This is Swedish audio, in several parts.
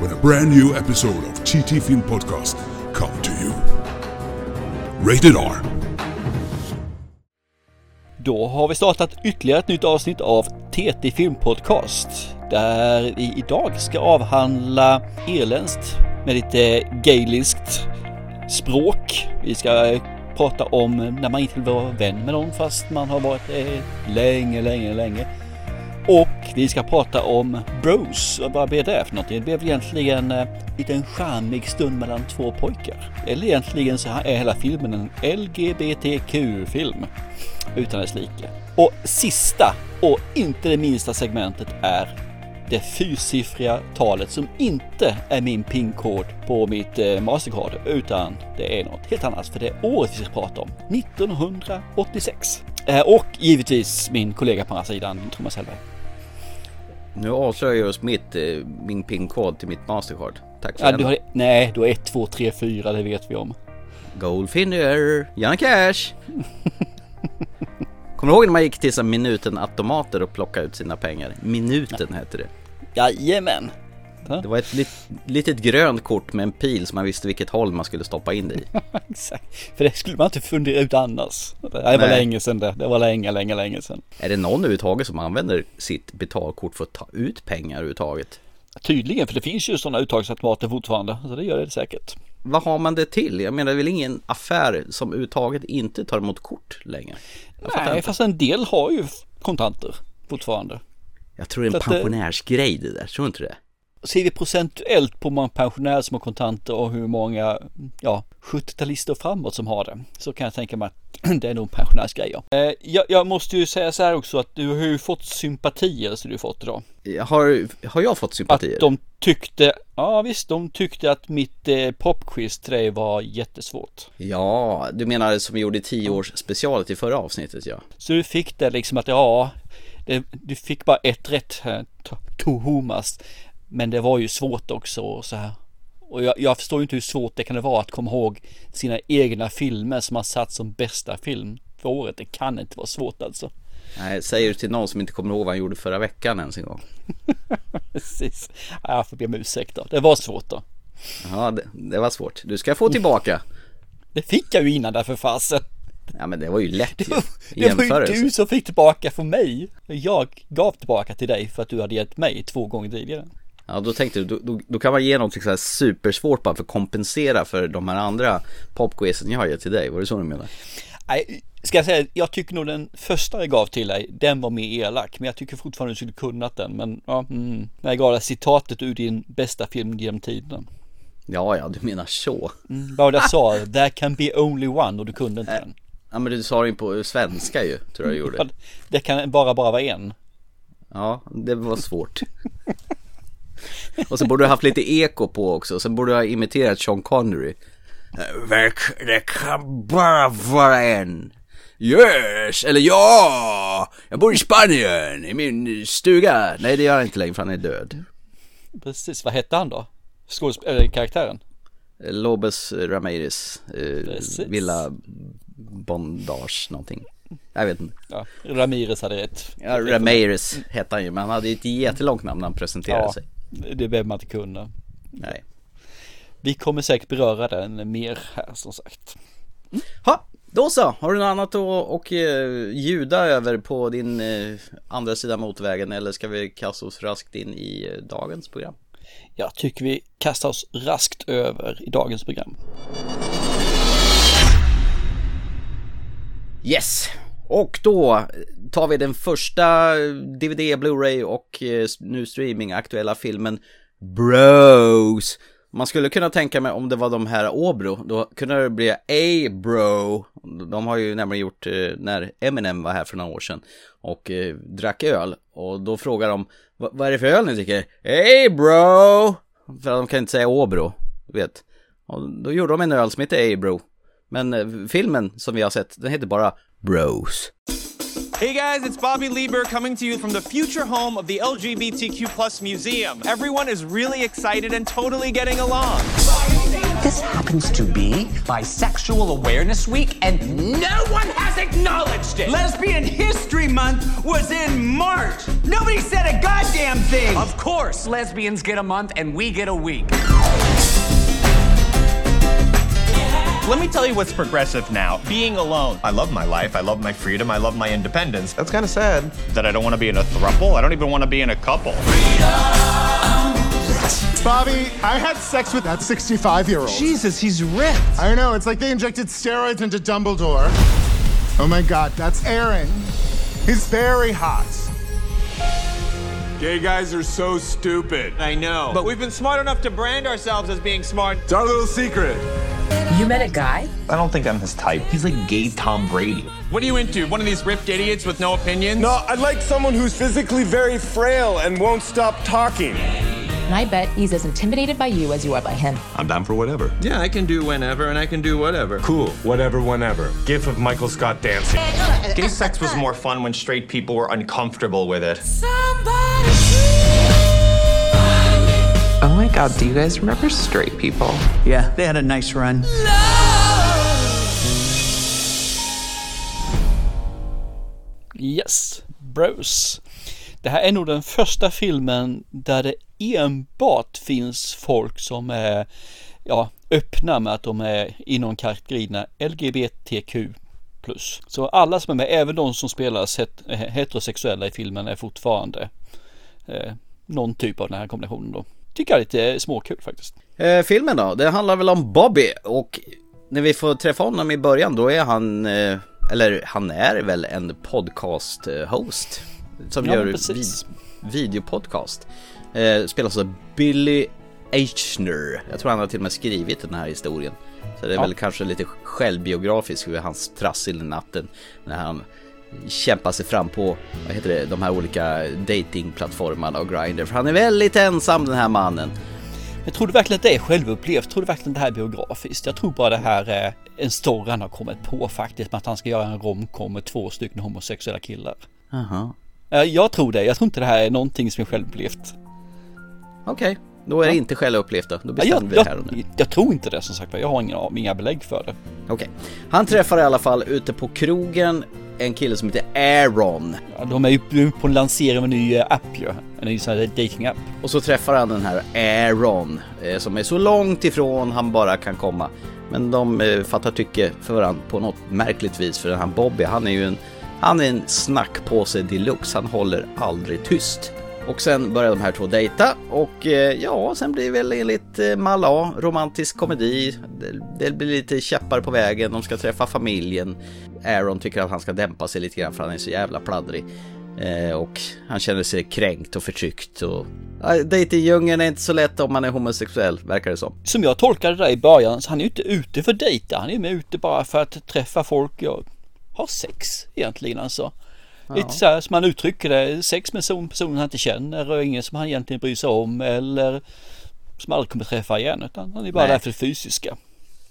when a brand new episode of TT Film Podcast come to you. Rated R. Då har vi startat ytterligare ett nytt avsnitt av TT Film Podcast. där vi idag ska avhandla irländskt med lite gaeliskt språk. Vi ska prata om när man inte vill vara vän med någon fast man har varit det länge, länge, länge. Och vi ska prata om Bros. Vad blev det för någonting? Det blev egentligen en liten charmig stund mellan två pojkar. Eller egentligen så är hela filmen en LGBTQ-film utan dess like. Och sista och inte det minsta segmentet är det fyrsiffriga talet som inte är min pinkod på mitt eh, Mastercard utan det är något helt annat för det är året vi ska prata om, 1986. Eh, och givetvis min kollega på andra sidan, Thomas Hellberg. Nu avslöjar jag just mitt, eh, min pinkod till mitt Mastercard. Tack för Ja, du har, nej, du har 1, 2, 3, 4, det vet vi om. Goldfinger, Janne Cash. Kommer du ihåg när man gick till så här minuten automater och plockade ut sina pengar? Minuten hette det. Jajamän! Det var ett lit, litet grönt kort med en pil så man visste vilket håll man skulle stoppa in det i. Exakt, för det skulle man inte fundera ut annars. Det var Nej. länge sedan det, det var länge, länge, länge sedan. Är det någon överhuvudtaget som använder sitt betalkort för att ta ut pengar överhuvudtaget? Tydligen, för det finns ju sådana uttagsautomater fortfarande, så det gör det säkert. Vad har man det till? Jag menar det är väl ingen affär som överhuvudtaget inte tar emot kort längre? Jag Nej, fast en del har ju kontanter fortfarande. Jag tror det är en pensionärsgrej det där, tror du inte det? Ser vi procentuellt på hur många pensionärer som har kontanter och hur många, ja, 70-talister framåt som har det, så kan jag tänka mig att det är nog pensionärsgrejer. Eh, jag, jag måste ju säga så här också att du har ju fått sympatier så du fått idag. Har, har jag fått Att sympatier? de tyckte, ja visst, de tyckte att mitt eh, popquiz till dig var jättesvårt. Ja, du menar som vi gjorde i 10 års specialet i förra avsnittet ja. Så du fick det liksom att ja, det, du fick bara ett rätt här, to- Tohomas. Men det var ju svårt också och så här. Och jag, jag förstår ju inte hur svårt det kan vara att komma ihåg sina egna filmer som har satt som bästa film för året. Det kan inte vara svårt alltså. Nej, säger du till någon som inte kommer ihåg vad han gjorde förra veckan ens en gång. Precis. Ja, Jag får be om ursäkt då. Det var svårt då. Ja, det, det var svårt. Du ska få tillbaka. Det fick jag ju innan där för fasen. Ja, men det var ju lätt ju. Det var, det var ju du som fick tillbaka för mig. Jag gav tillbaka till dig för att du hade gett mig två gånger tidigare. Ja, då tänkte du, då, då, då kan man ge något så här supersvårt bara för att kompensera för de här andra popquizen jag har gett till dig. Var det så du menar? Nej, ska jag säga, jag tycker nog den första jag gav till dig, den var mer elak. Men jag tycker fortfarande du skulle kunnat den. Men ja, mm, när jag gav dig citatet ur din bästa film genom tiden. Ja, ja, du menar så. Mm, vad jag sa? There can be only one och du kunde inte den. Ja, men du sa det ju på svenska ju, tror jag du gjorde. Det kan bara, bara vara en. Ja, det var svårt. Och så borde du haft lite eko på också, sen borde du ha imiterat Sean Connery. Det, kan bara vara en. Yes, eller ja! Jag bor i Spanien, i min stuga. Nej, det gör han inte längre för han är död. Precis, vad hette han då? Skådesp- eller karaktären? Lobes Ramirez, eh. Villa Bondage någonting. Jag vet inte. Ja, Ramirez hade rätt. Ja, Ramirez hette han ju, men han hade ju ett jättelångt namn när han presenterade Ja, sig. Det behöver man inte kunna. Nej. Vi kommer säkert beröra den mer här som sagt. Ha, då så. Har du något annat att och, eh, ljuda över på din eh, andra sida motorvägen eller ska vi kasta oss raskt in i eh, dagens program? Jag tycker vi kastar oss raskt över i dagens program. Yes! Och då tar vi den första DVD, Blu-ray och eh, nu streaming aktuella filmen Bros. Man skulle kunna tänka mig om det var de här Åbro, då kunde det bli A-Bro. De har ju nämligen gjort eh, när Eminem var här för några år sedan och eh, drack öl. Och då frågar de, vad är det för öl ni dricker? A-Bro! För att de kan inte säga Åbro. du vet. Och då gjorde de en öl som heter A-Bro. Men filmen som vi har sett, den heter bara Bros. Hey guys, it's Bobby Lieber coming to you from the future home of the LGBTQ plus museum. Everyone is really excited and totally getting along. This happens to be Bisexual Awareness Week, and no one has acknowledged it. Lesbian History Month was in March. Nobody said a goddamn thing. Of course, lesbians get a month and we get a week. Let me tell you what's progressive now being alone. I love my life. I love my freedom. I love my independence. That's kind of sad. That I don't want to be in a throuple. I don't even want to be in a couple. Freedom. Bobby, I had sex with that 65 year old. Jesus, he's ripped. I know, it's like they injected steroids into Dumbledore. Oh my god, that's Aaron. He's very hot. Gay guys are so stupid. I know. But we've been smart enough to brand ourselves as being smart. It's our little secret. You met a guy? I don't think I'm his type. He's like gay Tom Brady. What are you into? One of these ripped idiots with no opinions? No, I'd like someone who's physically very frail and won't stop talking. And I bet he's as intimidated by you as you are by him. I'm down for whatever. Yeah, I can do whenever and I can do whatever. Cool, whatever, whenever. GIF of Michael Scott dancing. Gay sex was more fun when straight people were uncomfortable with it. Oh god, do you guys remember straight people? Yeah, they had a nice run. Yes, Bros. Det här är nog den första filmen där det enbart finns folk som är ja, öppna med att de är inom kategorierna LGBTQ+. Så alla som är med, även de som spelar het- heterosexuella i filmen är fortfarande eh, någon typ av den här kombinationen då. Tycker jag är lite småkul faktiskt. Eh, filmen då, det handlar väl om Bobby och när vi får träffa honom i början då är han, eh, eller han är väl en podcast-host som Ja, gör vid- videopodcast. Eh, spelas av Billy Eichner. Jag tror han har till och med skrivit den här historien. Så det är Ja. väl kanske lite självbiografiskt hur hans trassel i natten när han kämpar sig fram på, vad heter det, de här olika datingplattformarna och Grindr. För han är väldigt ensam den här mannen. Men tror du verkligen att det är självupplevt? Tror du verkligen att det här är biografiskt? Jag tror bara det här är en story han har kommit på faktiskt med att han ska göra en romcom med två stycken homosexuella killar. Aha. Jag tror det. Jag tror inte det här är någonting som är självupplevt. Okej, då är det Ja. inte självupplevt då. Då Ja, bestämmer Jag, vi det här och jag, nu. jag tror inte det som sagt Jag har inga, inga belägg för det. Okej. Han träffar i alla fall ute på krogen en kille som heter Aaron. Ja, De är ju på en lansering av en ny eh, app ju. En ny sån här dating-app. Och så träffar han den här Aaron eh, som är så långt ifrån han bara kan komma. Men de eh, fattar tycke för varandra på något märkligt vis för den här Bobby han är ju en, han är en snackpåse deluxe. Han håller aldrig tyst. Och sen börjar de här två dejta och eh, ja, sen blir det väl enligt eh, Mall A romantisk komedi. Det, blir lite käppar på vägen, de ska träffa familjen. Aaron tycker att han ska dämpa sig lite grann för han är så jävla pladdrig. Eh, och han känner sig kränkt och förtryckt och... Dejtingdjungeln är inte så lätt om man är homosexuell, verkar det som. Som jag tolkade det där i början så han är ju inte ute för att dejta. Han är med ute bara för att träffa folk och ha sex egentligen alltså. Lite så här som han uttrycker det. Sex med en person han inte känner och ingen som han egentligen bryr sig om eller som aldrig kommer träffa igen. Utan han är bara Nej. där för det fysiska.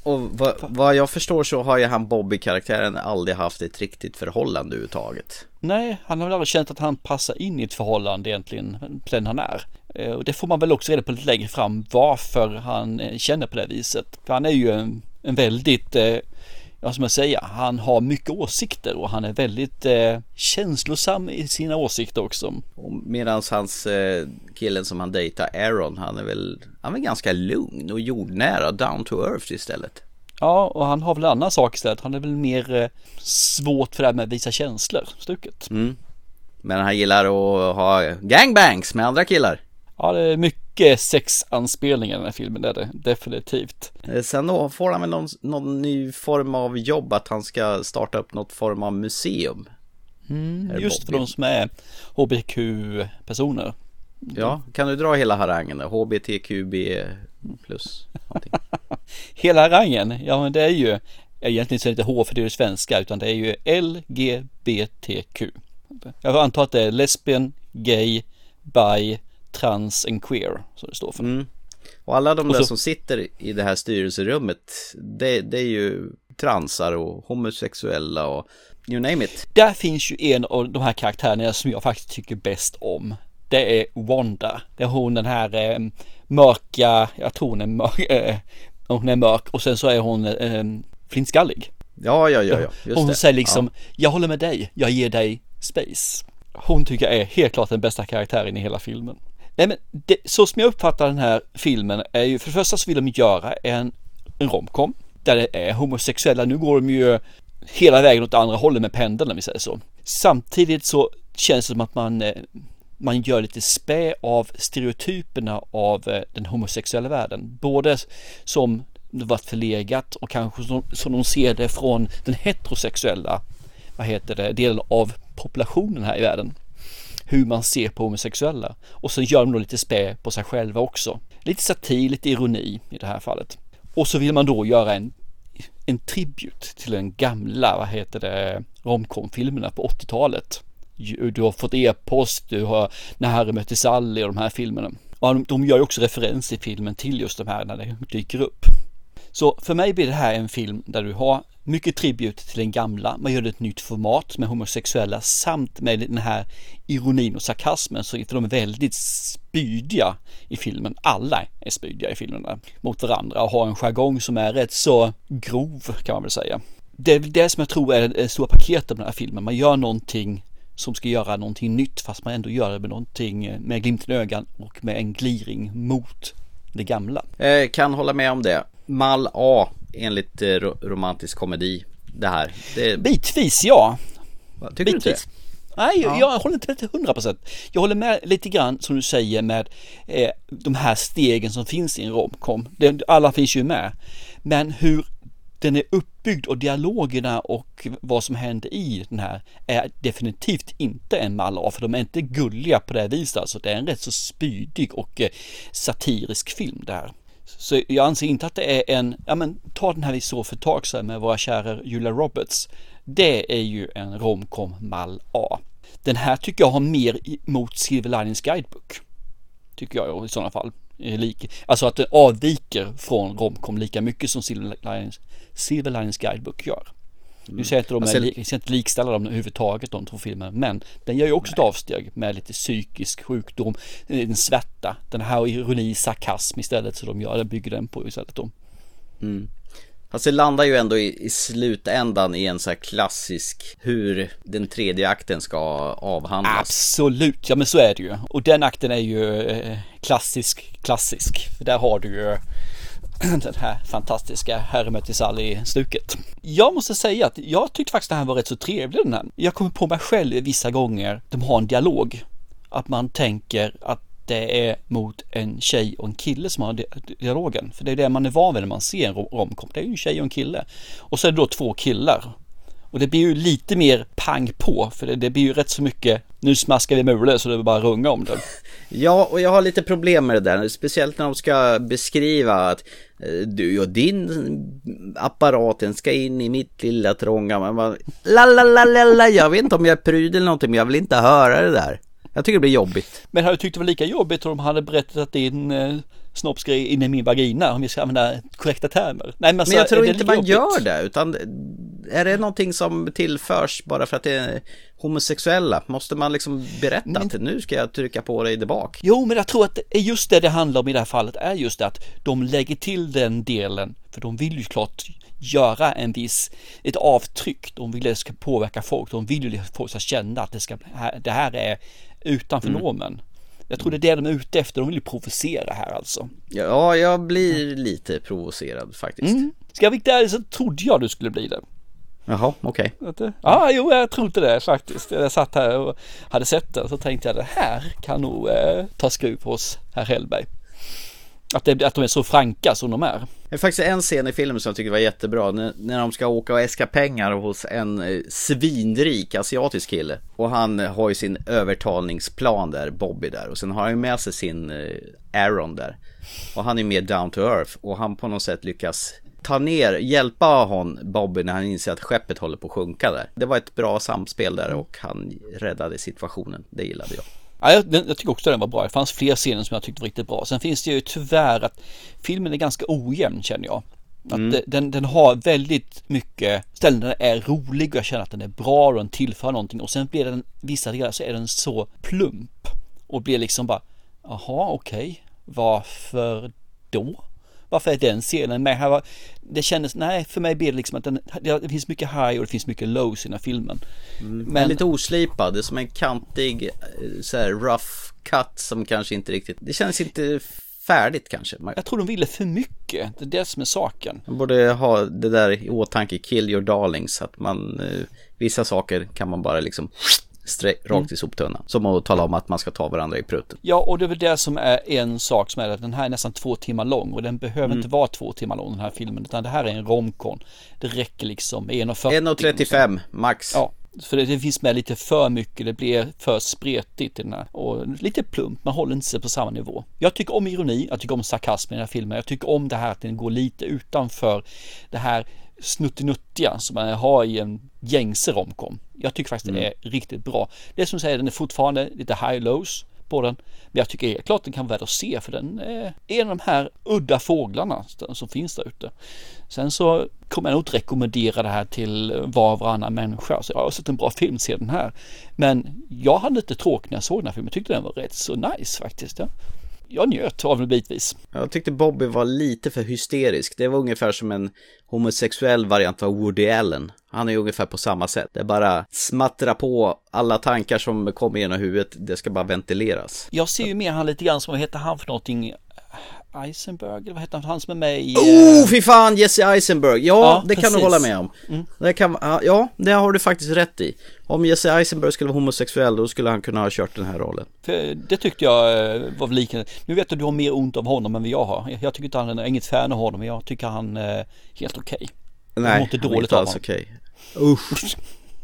Och vad, vad jag förstår så har ju han Bobby-karaktären aldrig haft ett riktigt förhållande överhuvudtaget. Nej, han har väl aldrig känt att han passar in i ett förhållande egentligen, den han är. Eh, Och det får man väl också reda på lite längre fram varför han eh, känner på det viset. För han är ju en, en väldigt, eh, ja som jag säger, han har mycket åsikter och han är väldigt eh, känslosam i sina åsikter också. Medan hans eh, killen som han dejtar, Aaron, han är väl, han är ganska lugn och jordnära, down to earth istället. Ja, och han har väl en annan sak istället. Han är väl mer eh, svårt för det här med att visa känslor, stucket. Mm. Men han gillar att ha gangbangs med andra killar. Ja, det är mycket sexanspelningar i den här filmen, det är det definitivt. Eh, Sen då får han väl någon, någon ny form av jobb att han ska starta upp något form av museum. Mm, just för Bobby. de som är HBQ-personer. Ja, kan du dra hela harangen då? HBTQB plus någonting. Hela harangen, ja men det är ju egentligen så är det inte H för det är svenska utan det är ju LGBTQ. Jag antar att det är lesbian, gay, bi, trans and queer som det står för. Mm. Och alla de Och där så- som sitter i det här styrelserummet, det, det är ju transar och homosexuella och you name it. Där finns ju en av de här karaktärerna som jag faktiskt tycker bäst om. Det är Wanda. Det är hon den här eh, mörka, jag tror hon är mörk, eh, hon är mörk och sen så är hon eh, flintskallig. Ja, ja, ja, ja, just hon det. säger liksom, jag håller med dig, jag ger dig space. Hon tycker jag är helt klart den bästa karaktären i hela filmen. Nej men det, så som jag uppfattar den här filmen är ju för det första så vill de göra en, en romcom där det är homosexuella. Nu går de ju hela vägen åt andra hållet med pendeln om vi säger så. Samtidigt så känns det som att man, eh, man gör lite spä av stereotyperna av eh, den homosexuella världen. Både som det varit förlegat och kanske som, som de ser det från den heterosexuella vad heter det, delen av populationen här i världen. Hur man ser på homosexuella. Och så gör de då lite spä på sig själva också. Lite satir, lite ironi i det här fallet. Och så vill man då göra en, en tribut till den gamla, vad heter det, romcom-filmerna på 80-talet. Du har fått e-post, du har När Harry mötte Sally och de här filmerna. Och de, de gör ju också referens i filmen till just de här när det dyker upp. Så för mig blir det här en film där du har mycket tribut till den gamla, man gör det ett nytt format med homosexuella samt med den här ironin och sarkasmen så för de är väldigt spydiga i filmen. Alla är spydiga i filmerna mot varandra och har en jargong som är rätt så grov kan man väl säga. Det är det som jag tror är det stora paketet med den här filmen. Man gör någonting som ska göra någonting nytt fast man ändå gör det med någonting med glimten i ögat och med en gliring mot det gamla. Jag kan hålla med om det. Mall A enligt eh, ro- romantisk komedi. Det här. Det, Bitvis ja. tycker du inte Bitvis. Nej, jag, jag håller inte med till 100 procent. Jag håller med lite grann som du säger med eh, de här stegen som finns i en romcom. Det- Alla finns ju med. Men hur den är uppbyggd och dialogerna och vad som händer i den här är definitivt inte en mall A, för de är inte gulliga på det viset. Alltså det är en rätt så spydig och eh, satirisk film det här. Så jag anser inte att det är en, ja men ta den här vi såg för ett tag sedan med våra kära Julia Roberts. Det är ju en romcom mall A. Den här tycker jag har mer mot Silver Linings Guidebook. Tycker jag i sådana fall. Eh, alltså att den avviker från romcom lika mycket som Silver Linings, Silver Linings Guidebook gör. Nu säger jag inte de Alltså- jag ska inte likställa dem överhuvudtaget de två filmerna men den gör ju också ett avsteg med lite psykisk sjukdom, en svärta, den här ironi, sarkasm istället så de gör, den bygger den på istället då. Mm. Fast det landar ju ändå i, i slutändan i en så här klassisk hur den tredje akten ska avhandlas. Absolut, ja men så är det ju. Och den akten är ju eh, klassisk, klassisk. För där har du ju den här fantastiska Herre i Sally-stuket. Jag måste säga att jag tyckte faktiskt att den här var rätt så trevlig den här. Jag kommer på mig själv vissa gånger, de har en dialog. Att man tänker att det är mot en tjej och en kille som har dialogen. För det är det man är van vid när man ser en romkom. Det är ju en tjej och en kille. Och så är det då två killar. Och det blir ju lite mer pang på. För det, det blir ju rätt så mycket, nu smaskar vi mulen så det är bara att runga om det. Ja, och jag har lite problem med det där. Speciellt när de ska beskriva att eh, du och din apparat, den ska in i mitt lilla trånga. Man bara, la la la la la, jag vet inte om jag är pryd eller någonting, men jag vill inte höra det där. Jag tycker det blir jobbigt. Men hade du tyckt det var lika jobbigt om de hade berättat att din eh, snopp ska in i min vagina, om vi ska använda korrekta termer? Nej, men, alltså, Men jag tror inte man jobbigt? gör det, utan är det någonting som tillförs bara för att det är homosexuella? Måste man liksom berätta att nu ska jag trycka på dig där bak? Jo, men jag tror att det är just det det handlar om i det här fallet är just det att de lägger till den delen för de vill ju klart göra en viss, ett avtryck. De vill att det ska påverka folk. De vill ju att folk ska känna att det, ska, det här är utanför Mm. normen. Jag tror det är det de är ute efter. De vill ju provocera här alltså. Ja, jag blir lite provocerad faktiskt. Mm. Ska jag vara riktigt ärlig så trodde jag du skulle bli det. Jaha, okej. Det- Ja, jo, jag trodde det faktiskt. Jag satt här och hade sett den så tänkte jag det här kan nog eh, ta skruv hos herr Hellberg. Att, det, att de är så franka som de är. Det är faktiskt en scen i filmen som jag tycker var jättebra. När, när de ska åka och äska pengar hos en eh, svinrik asiatisk kille. Och han eh, har ju sin övertalningsplan där, Bobby där. Och sen har han ju med sig sin eh, Aaron där. Och han är mer down to earth. Och han på något sätt lyckas ta ner, hjälpa hon Bobby när han inser att skeppet håller på att sjunka där. Det var ett bra samspel där och han räddade situationen. Det gillade jag. Ja, jag, jag tycker också den var bra. Det fanns fler scener som jag tyckte var riktigt bra. Sen finns det ju tyvärr att filmen är ganska ojämn känner jag. Att Mm. den, den har väldigt mycket ställen där den är rolig och jag känner att den är bra och den tillför någonting och sen blir den, vissa delar så är den så plump och blir liksom bara, jaha okej, varför då? Varför är den scenen med här? Det kändes, nej för mig blir det liksom att den, det finns mycket high och det finns mycket lows i den här filmen. Men lite oslipad, det är som en kantig eh, så här rough cut som kanske inte riktigt, det känns inte färdigt kanske. Jag tror de ville för mycket, det är det som är saken. man borde ha det där i åtanke, kill your darlings, att man, eh, vissa saker kan man bara liksom rakt i soptunnan. Som att tala om att man ska ta varandra i prutten. Ja, och det är väl det som är en sak som är att den här är nästan två timmar lång och den behöver Mm. inte vara två timmar lång den här filmen utan det här är en romcon. Det räcker liksom 1.40. 1.35 max. Ja, för det, det finns med lite för mycket, det blir för spretigt i den här och lite plumpt, man håller inte sig på samma nivå. Jag tycker om ironi, jag tycker om sarkasm i den här filmen, jag tycker om det här att den går lite utanför det här snuttinuttiga som man har i en gängse romcom. Jag tycker faktiskt det är riktigt bra. Det som säger, den är fortfarande lite high lows på den. Men jag tycker helt klart den kan vara värd att se för den är en av de här udda fåglarna som finns där ute. Sen så kommer jag nog inte rekommendera det här till var och varannan människa. Så jag har sett en bra film, se den här. Men jag hade lite tråkigt när jag såg den här filmen. Jag tyckte den var rätt så nice faktiskt. Ja. Jag njöt av den bitvis. Jag tyckte Bobby var lite för hysterisk. Det var ungefär som en homosexuell variant av Woody Allen. Han är ungefär på samma sätt. Det är bara smattra på alla tankar som kommer genom huvudet. Det ska bara ventileras. Jag ser ju mer han lite grann som, vad heter han för någonting? Eisenberg, eller vad heter han, han som är med i... Oh, fy fan, Jesse Eisenberg! Ja, Ja, det kan precis. du hålla med om. Mm. Det kan, ja, det har du faktiskt rätt i. Om Jesse Eisenberg skulle vara homosexuell, då skulle han kunna ha kört den här rollen. För det tyckte jag eh, var liknande. Nu vet du, du har mer ont av honom än vad jag har. Jag tycker inte han är inget fan av honom, men jag tycker han är helt okej. Jag mår Nej, inte han är inte alls okej. Usch.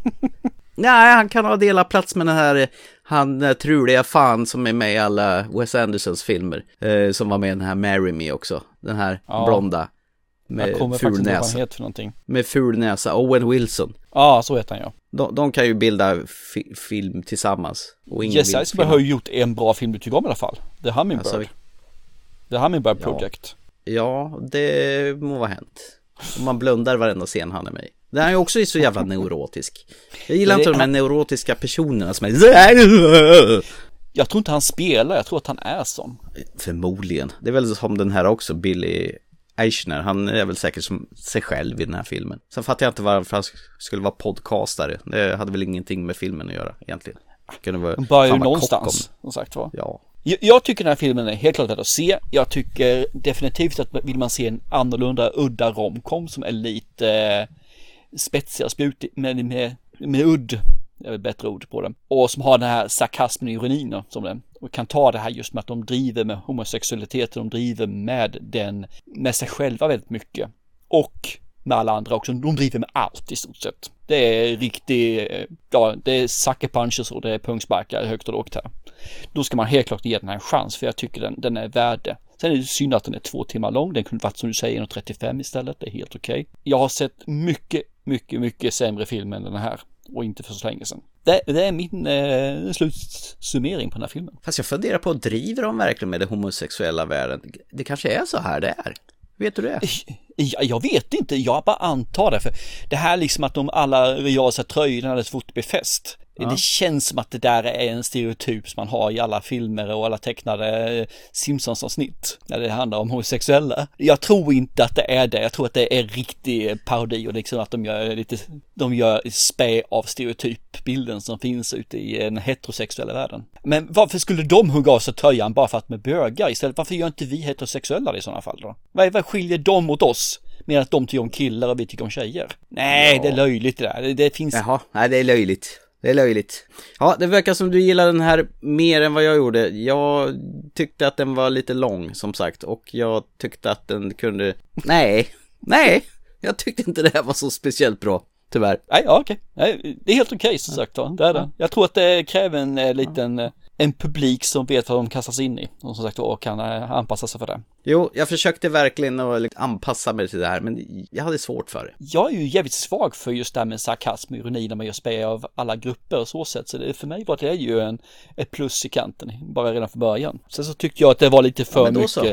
Nej, han kan ha delat plats med den här, han eh, truliga fan som är med i alla Wes Andersons filmer. Eh, som var med i den här Marry Me också. Den här Ja. blonda. Med ful näsa. för någonting. Med ful näsa, Owen Wilson. Ja, så heter han ja. De, de kan ju bilda fi film tillsammans. Och ingen Jesse Eisenberg har ju gjort en bra film du tycker om i alla fall. The Hummingbird. Alltså, The Hummingbird Ja. Project. Ja, det må vara hänt. Om man blundar varenda scen han är med i. Den är ju också så jävla neurotisk. Jag gillar inte de här han- neurotiska personerna som är... Jag tror inte han spelar, jag tror att han är sån. Förmodligen. Det är väl som den här också, Billy Eichner. Han är väl säkert som sig själv i den här filmen. Sen fattar jag inte varför han skulle vara podcastare. Det hade väl ingenting med filmen att göra egentligen. Kunde vara De börjar ju någonstans, som sagt var. Ja. Jag, tycker den här filmen är helt klart att se. Jag tycker definitivt att vill man se en annorlunda, udda romcom som är lite spetsiga spjut med, med, med udd, det är ett bättre ord på den. Och som har den här sarkasmen och ironin då, som den. Och kan ta det här just med att de driver med homosexualitet, de driver med den, med sig själva väldigt mycket. Och med alla andra också. De driver med allt i stort sett. Det är riktig, ja, det är sucker punches och det är pungsparkar högt och lågt här. Då ska man helt klart ge den här en chans för jag tycker den, den är värd det. Sen är det synd att den är två timmar lång. Den kunde varit som du säger 1.35 istället. Det är helt okej. Jag har sett mycket, mycket, mycket sämre film än den här och inte för så länge sedan. Det, det är min eh, slutsummering på den här filmen. Fast jag funderar på, driver de verkligen med den homosexuella världen? Det kanske är så här det är. Vet du det? Ja, jag vet inte, jag bara antar det. För det här liksom att de alla gör sig tröjorna när så fort det blir fest. Ja. Det känns som att det där är en stereotyp som man har i alla filmer och alla tecknade eh, Simpsons-avsnitt när det handlar om homosexuella. Jag tror inte att det är det. Jag tror att det är riktig parodi och liksom att de gör lite, de gör spä av stereotypbilden som finns ute i den heterosexuella världen. Men varför skulle de hugga av sig tröjan bara för att med bögar istället? Varför gör inte vi heterosexuella det i sådana fall då? Vad, vad skiljer dem mot oss? Medan att de tycker om killar och vi tycker om tjejer. Nej, Ja. det är löjligt det där. Det, det finns... Jaha, nej det är löjligt. Det är löjligt. Ja, det verkar som du gillar den här mer än vad jag gjorde. Jag tyckte att den var lite lång som sagt och jag tyckte att den kunde... Nej, nej, jag tyckte inte det här var så speciellt bra. Tyvärr. Nej, ja, okej. Nej, det är helt okej som sagt va. Det är det. Jag tror att det kräver en eh, liten, eh, en publik som vet vad de kastas in i. Och som sagt var kan eh, anpassa sig för det. Jo, jag försökte verkligen att liksom anpassa mig till det här, men jag hade svårt för det. Jag är ju jävligt svag för just det här med sarkasm och ironi när man gör spel av alla grupper och så sätt. Så det, för mig var det ju en, ett plus i kanten, bara redan från början. Sen så tyckte jag att det var lite för då mycket så.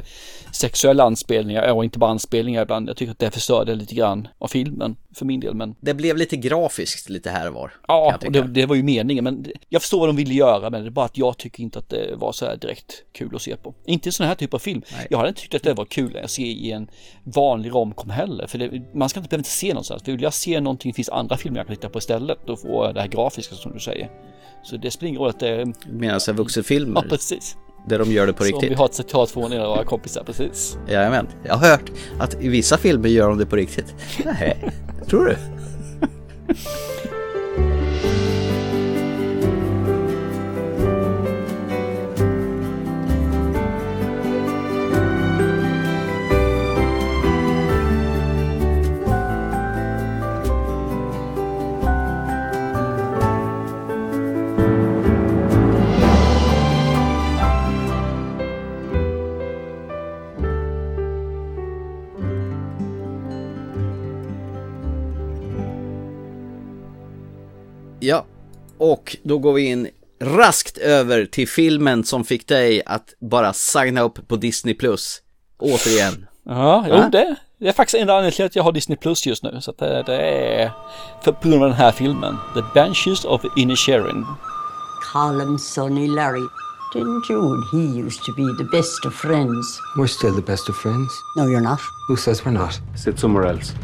sexuella anspelningar, och inte bara anspelningar ibland. Jag tycker att det förstörde lite grann av filmen, för min del. Men Det blev lite grafiskt lite här och var. ja, och det, det var ju meningen. Men jag förstår vad de ville göra, men det är bara att jag tycker inte att det var så här direkt kul att se på. Inte en sån här typ av film. Jag hade inte tyckt att det var kul att se i en vanlig romcom heller. För det, man ska inte behöva inte se någonstans. För vill jag se någonting, finns andra filmer jag kan titta på istället. Då får jag det här grafiska som du säger. Så det spelar ingen roll att det är... Medan en vuxenfilmer, Ja, precis. där de gör det på Som riktigt. vi har ett citat från en av våra kompisar, precis. Jajamän. Jag har hört att i vissa filmer gör de det på riktigt. Nej, tror du? Ja, och då går vi in raskt över till filmen som fick dig att bara signa upp på Disney Plus. Återigen. Ja, jo, det, det är faktiskt en anledning till att jag har Disney Plus just nu. Så att det, det är för, på grund av den här filmen. The Banshees of Inisherin. Colin, Sonny, Larry. Didn't you and he used to be the best of friends? We're still the best of friends. No, you're not. Who says we're not? Sit somewhere else.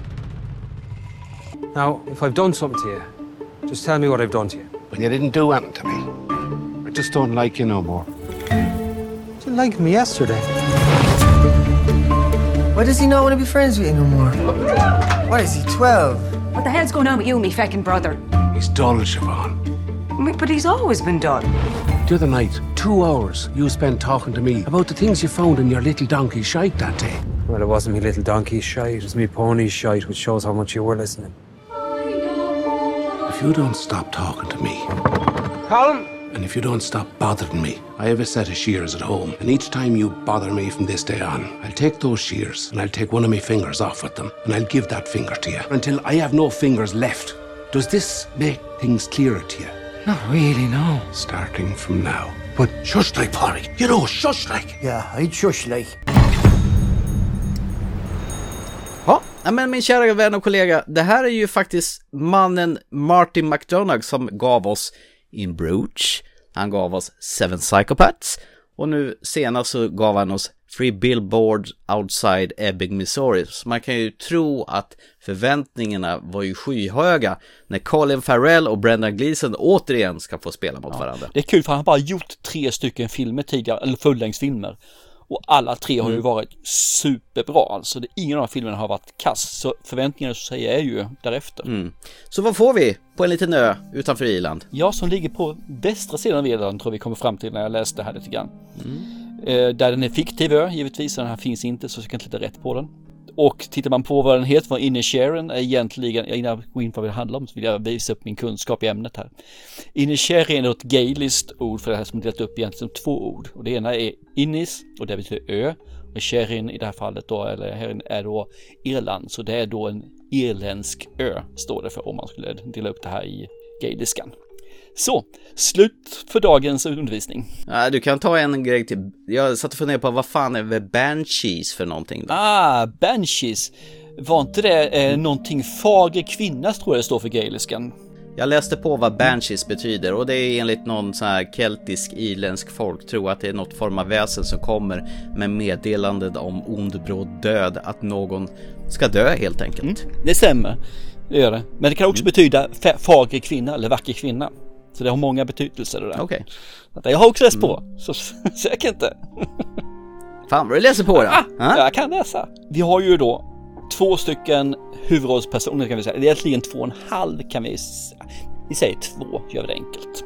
Now, if I've done something to you, just tell me what I've done to you. But you didn't do anything to me. I just don't like you no more. You liked me yesterday. Why does he not want to be friends with you no more? What is he, 12? What the hell's going on with you, me feckin' brother? He's dull, Siobhan. But he's always been done. The other night, two hours you spent talking to me about the things you found in your little donkey shite that day. Well, it wasn't me little donkey shite, it was me pony shite, which shows how much you were listening. If you don't stop talking to me, Colin! and if you don't stop bothering me, I have a set of shears at home, and each time you bother me from this day on, I'll take those shears and I'll take one of my fingers off with them, and I'll give that finger to you until I have no fingers left. Does this make things clearer to you? Not really, no. Starting from now. But shush like, Polly. You know, shush like. Yeah, I'd shush like. Ja, men min kära vän och kollega, det här är ju faktiskt mannen Martin McDonagh som gav oss In Bruges, han gav oss Seven Psychopaths och nu senast så gav han oss Free Billboards Outside Ebbing, Missouri. Så man kan ju tro att förväntningarna var ju skyhöga när Colin Farrell och Brendan Gleeson återigen ska få spela mot varandra. Det är kul för han har bara gjort tre stycken filmer tidigare, eller fullängdsfilmer. Och alla tre har ju Mm. varit superbra alltså. Det, ingen av filmerna har varit kass. Så förväntningarna så säger är ju därefter. Mm. Så vad får vi på en liten ö utanför Irland? Jag som ligger på västra sidan av Irland tror vi kommer fram till när jag läste här lite grann. Mm. Eh, där den är fiktiv ö givetvis, den här finns inte så jag kan inte leta rätt på den. Och tittar man på vad den heter, vad Inisherin är egentligen, innan jag går in på vad det handlar om så vill jag visa upp min kunskap i ämnet här. Inisherin är ett gaeliskt ord för det här som är delat upp egentligen som två ord. Och det ena är Innis och det betyder ö. Och Sherin i det här fallet då, eller Herin är då Irland. Så det är då en irländsk ö, står det för om man skulle dela upp det här i gaeliskan. Så, slut för dagens undervisning. Ja, du kan ta en grej till. Jag satt och funderade på vad fan är Banshees för någonting? Då? Ah, Banshees. Var inte det eh, någonting fager kvinna tror jag det står för gaeliskan? Jag läste på vad Banshees betyder och det är enligt någon sån här keltisk irländsk folk tror att det är något form av väsen som kommer med meddelandet om ond bråd död, att någon ska dö helt enkelt. Det stämmer, det gör det. Men det kan också betyda fa- fager kvinna eller vacker kvinna. Så det har många betydelser det där. Okej. Okay. Jag har också läst på, så säkert inte. Fan vad du läser på då. Ah, jag kan läsa. Vi har ju då två stycken huvudrollspersoner kan vi säga. Egentligen två och en halv kan vi säga. Vi säger två, gör vi det enkelt.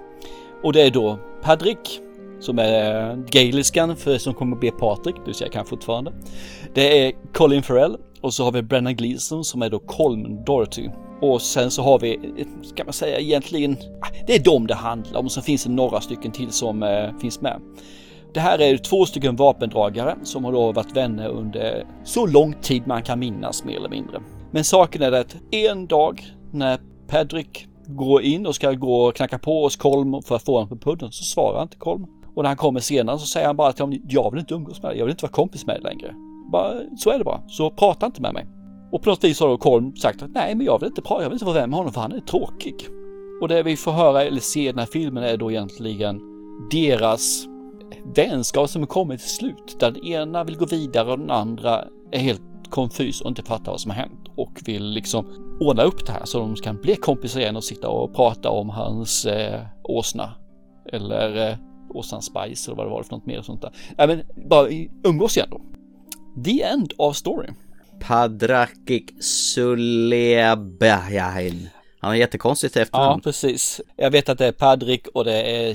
Och det är då Padrick som är gaeliskan för som kommer att bli Patrik, du ser jag kan fortfarande. Det är Colin Farrell och så har vi Brennan Gleeson som är då Colman Doherty. Och sen så har vi, eh, ska man säga egentligen, ah, det är dem det handlar om. Så finns det några stycken till som eh, finns med. Det här är två stycken vapendragare som har då varit vänner under så lång tid man kan minnas mer eller mindre. Men saken är att en dag när Pedrick går in och ska gå och knacka på hos Kolm för att få honom på pudden så svarar inte Kolm. Och när han kommer senare så säger han bara till honom, jag vill inte umgås med dig, jag vill inte vara kompis med dig längre. Bara, så är det bara, så prata inte med mig. Och på något vis har då Kolm sagt att nej, men jag vill inte prata, jag vill inte vara vän med honom för han är tråkig. Och det vi får höra eller se i den här filmen är då egentligen deras vänskap som kommit till slut. Där den ena vill gå vidare och den andra är helt konfys och inte fattar vad som har hänt och vill liksom ordna upp det här så de kan bli kompisar igen och sitta och prata om hans eh, åsna. Eller eh, åsnan Spice eller vad det var för något mer och sånt där. Nej men bara umgås igen då. The end of story. Padrakik Sulebajahin. Han har jättekonstigt efternamn. Ja, precis. Jag vet att det är Padrik och det är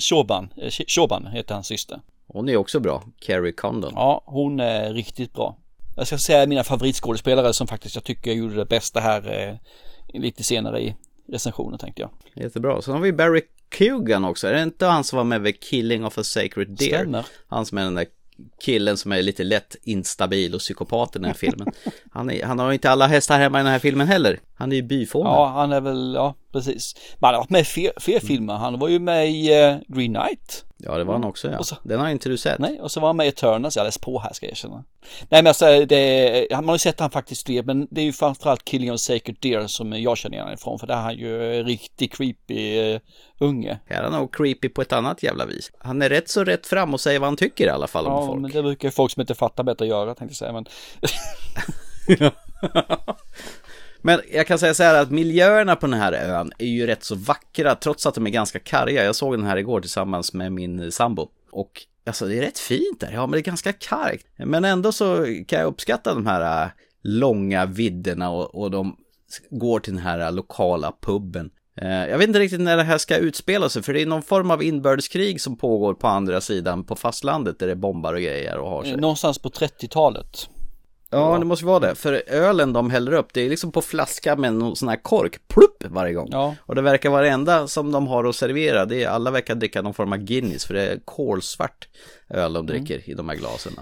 Shoban. Shoban heter hans syster. Hon är också bra, Carrie Condon. Ja, hon är riktigt bra. Jag ska säga mina favoritskådespelare som faktiskt jag tycker gjorde det bästa här eh, lite senare i recensionen tänkte jag. Jättebra. Sen har vi Barry Kugan också. Är det inte han som var med vid Killing of a Sacred Deer? Stämmer. Han som är den där killen som är lite lätt instabil och psykopat i den här filmen. Han, är, han har inte alla hästar hemma i den här filmen heller. Han är ju byfåne. Ja, han är väl, ja precis. Men han har varit med i fler, fler filmer. Han var ju med i eh, Green Knight. Ja, det var han också ja. Så, den har inte du sett. Nej, och så var han med i Eternals. Jag läste på här ska jag erkänna. Nej men alltså, det, man har ju sett han faktiskt fler, men det är ju framförallt Killing of Sacred Deer som jag känner igen ifrån. För där är han ju riktigt creepy uh, unge. Här är han nog creepy på ett annat jävla vis. Han är rätt så rätt fram och säger vad han tycker i alla fall om ja, folk. men det brukar folk som inte fattar bättre göra tänkte jag säga. Men... Men jag kan säga så här att miljöerna på den här ön är ju rätt så vackra trots att de är ganska karga. Jag såg den här igår tillsammans med min sambo. Och alltså det är rätt fint där, ja men det är ganska kargt. Men ändå så kan jag uppskatta de här äh, långa vidderna och, och de går till den här lokala puben. Eh, jag vet inte riktigt när det här ska utspela sig för det är någon form av inbördeskrig som pågår på andra sidan på fastlandet där det bombar och grejer och har sig. Eh, någonstans på 30-talet. Ja, det måste vara det. För ölen de häller upp, det är liksom på flaska med någon sån här kork, plupp, varje gång. Ja. Och det verkar vara det enda som de har att servera, det är alla verkar dricka någon form av Guinness, för det är kolsvart öl de dricker Mm. i de här glasen.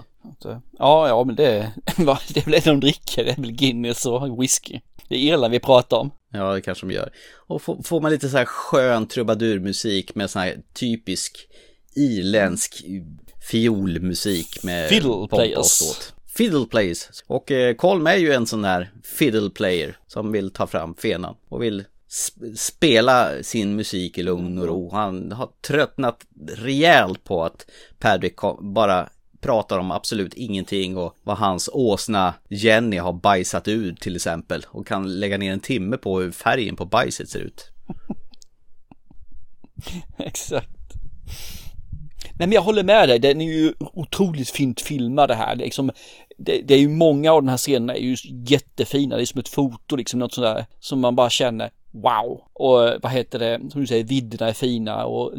Ja, ja men det, det är väl det de dricker, det är väl Guinness och whisky. Det är Irland vi pratar om. Ja, det kanske de gör. Och får, får man lite så här skön trubadurmusik med sån här typisk irländsk fiolmusik med Fiddle players. Fiddle plays. Och eh, Kolm är ju en sån där fiddle player som vill ta fram fenan och vill spela sin musik i lugn och ro. Han har tröttnat rejält på att Padrick bara pratar om absolut ingenting och vad hans åsna Jenny har bajsat ur till exempel och kan lägga ner en timme på hur färgen på bajset ser ut. Exakt. Nej men jag håller med dig, den är ju otroligt fint filmad det här. Liksom, det, det är ju många av de här scenerna är ju jättefina, det är som ett foto liksom, något sådär som man bara känner wow. Och vad heter det, som du säger, vidderna är fina och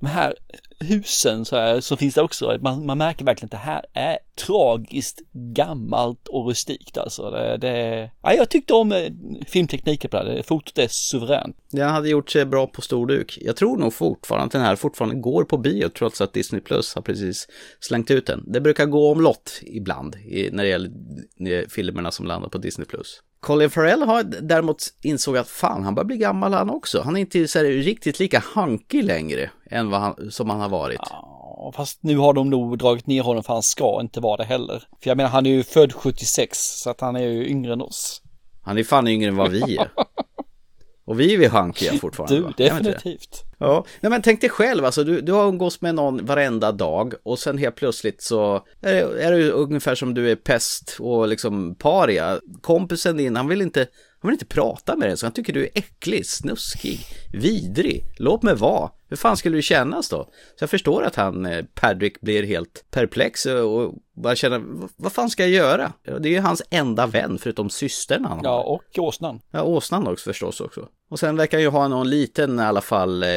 de här husen så, här, så finns det också, man, man märker verkligen att det här är tragiskt gammalt och rustikt alltså. Det, det, ja, jag tyckte om eh, filmtekniken på det här, fotot är suveränt. Den hade gjort sig bra på storduk. Jag tror nog fortfarande att den här fortfarande går på bio trots att Disney Plus har precis slängt ut den. Det brukar gå omlott ibland i, när det gäller filmerna som landar på Disney Plus. Colin Farrell har däremot insåg att fan, han börjar bli gammal han också. Han är inte så här, riktigt lika hankig längre än vad han, som han har varit. Ja, fast nu har de nog dragit ner honom för han ska inte vara det heller. För jag menar, han är ju född 76 så att han är ju yngre än oss. Han är fan yngre än vad vi är. Och vi är ju hankiga fortfarande. Du, definitivt. Ja, nej men tänk dig själv, alltså du, du har umgås med någon varenda dag och sen helt plötsligt så är det, är det ungefär som du är pest och liksom paria. Kompisen din, han vill inte, han vill inte prata med dig så han tycker du är äcklig, snuskig, vidrig. Låt mig vara. Hur fan skulle du kännas då? Så jag förstår att han, eh, Padrick, blir helt perplex och bara känner, "V- vad fan ska jag göra? Det är ju hans enda vän förutom systern han har. Ja, och åsnan. Ja, åsnan också förstås också. Och sen verkar ju ha någon liten i alla fall eh,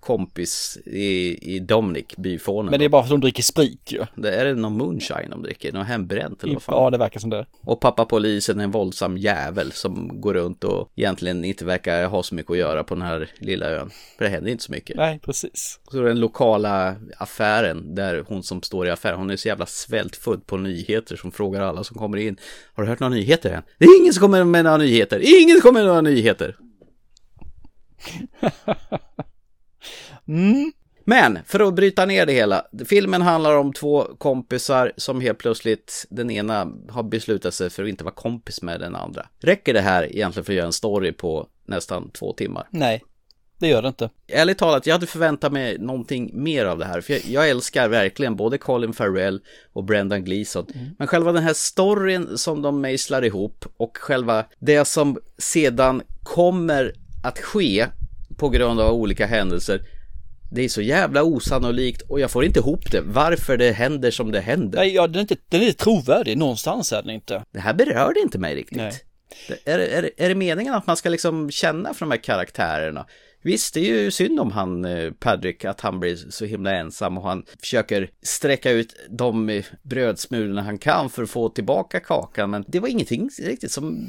kompis i, i Dominic, byfånen. Men det är bara för att de dricker sprit ju. Det är det någon moonshine de dricker? Någon hembränt eller vad fan? Ja, det verkar som det. Och pappa polisen är en våldsam jävel som går runt och egentligen inte verkar ha så mycket att göra på den här lilla ön. För det händer inte så mycket. Nej, precis. Så den lokala affären där hon som står i affären, hon är så jävla svältfödd på nyheter som frågar alla som kommer in. Har du hört några nyheter än? Det är ingen som kommer med några nyheter. Ingen kommer med några nyheter. Mm. Men för att bryta ner det hela. Filmen handlar om två kompisar som helt plötsligt den ena har beslutat sig för att inte vara kompis med den andra. Räcker det här egentligen för att göra en story på nästan två timmar? Nej, det gör det inte. Ärligt talat, jag hade förväntat mig någonting mer av det här. För jag, jag älskar verkligen både Colin Farrell och Brendan Gleeson. Mm. Men själva den här storyn som de mejslar ihop och själva det som sedan kommer att ske på grund av olika händelser. Det är så jävla osannolikt och jag får inte ihop det. Varför det händer som det händer. Nej, ja, den är inte, den är trovärdig någonstans är den inte. Det här berörde inte mig riktigt. Nej. Är, är, är det meningen att man ska liksom känna för de här karaktärerna? Visst, det är ju synd om han eh, Patrick, att han blir så himla ensam och han försöker sträcka ut de brödsmulorna han kan för att få tillbaka kakan. Men det var ingenting riktigt som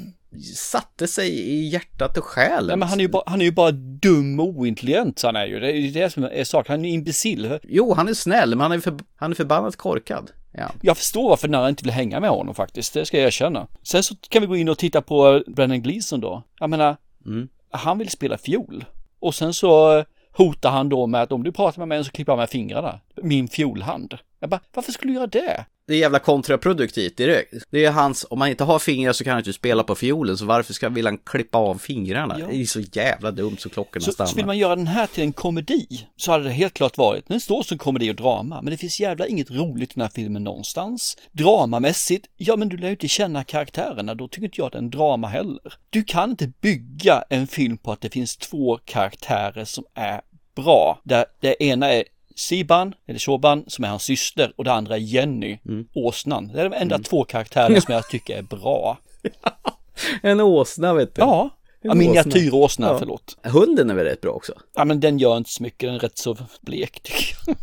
satte sig i hjärtat och själen. Nej, men han är ju bara, han är ju bara dum och ointelligent, han är ju. Det är det som är saken. Han är ju imbecill. Jo, han är snäll, men han är, för, han är förbannat korkad. Ja. Jag förstår varför Nara inte vill hänga med honom faktiskt, det ska jag erkänna. Sen så kan vi gå in och titta på Brennan Gleeson då. Jag menar, Mm. han vill spela fiol. Och sen så hotar han då med att om du pratar med mig så klipper jag med fingrarna. Min fiolhand. Jag bara, varför skulle du göra det? Det är jävla kontraproduktivt direkt. Det är hans, om man inte har fingrar så kan han inte spela på fiolen, så varför ska vill han klippa av fingrarna? Ja. Det är så jävla dumt så klockorna Så, stannar. så vill man göra den här till en komedi så hade det helt klart varit, den står som komedi och drama, men det finns jävla inget roligt i den här filmen någonstans. Dramamässigt, ja men du lär ju inte känna karaktärerna, då tycker inte jag att det är en drama heller. Du kan inte bygga en film på att det finns två karaktärer som är bra, där det ena är Siban, eller Shoban, som är hans syster och det andra är Jenny, åsnan. Det är de enda två karaktärerna som jag tycker är bra. En åsna vet du. Ja, ja miniatyråsna, Ja. förlåt. Hunden är väl rätt bra också? Ja men den gör inte så mycket, den är rätt så blek tycker jag.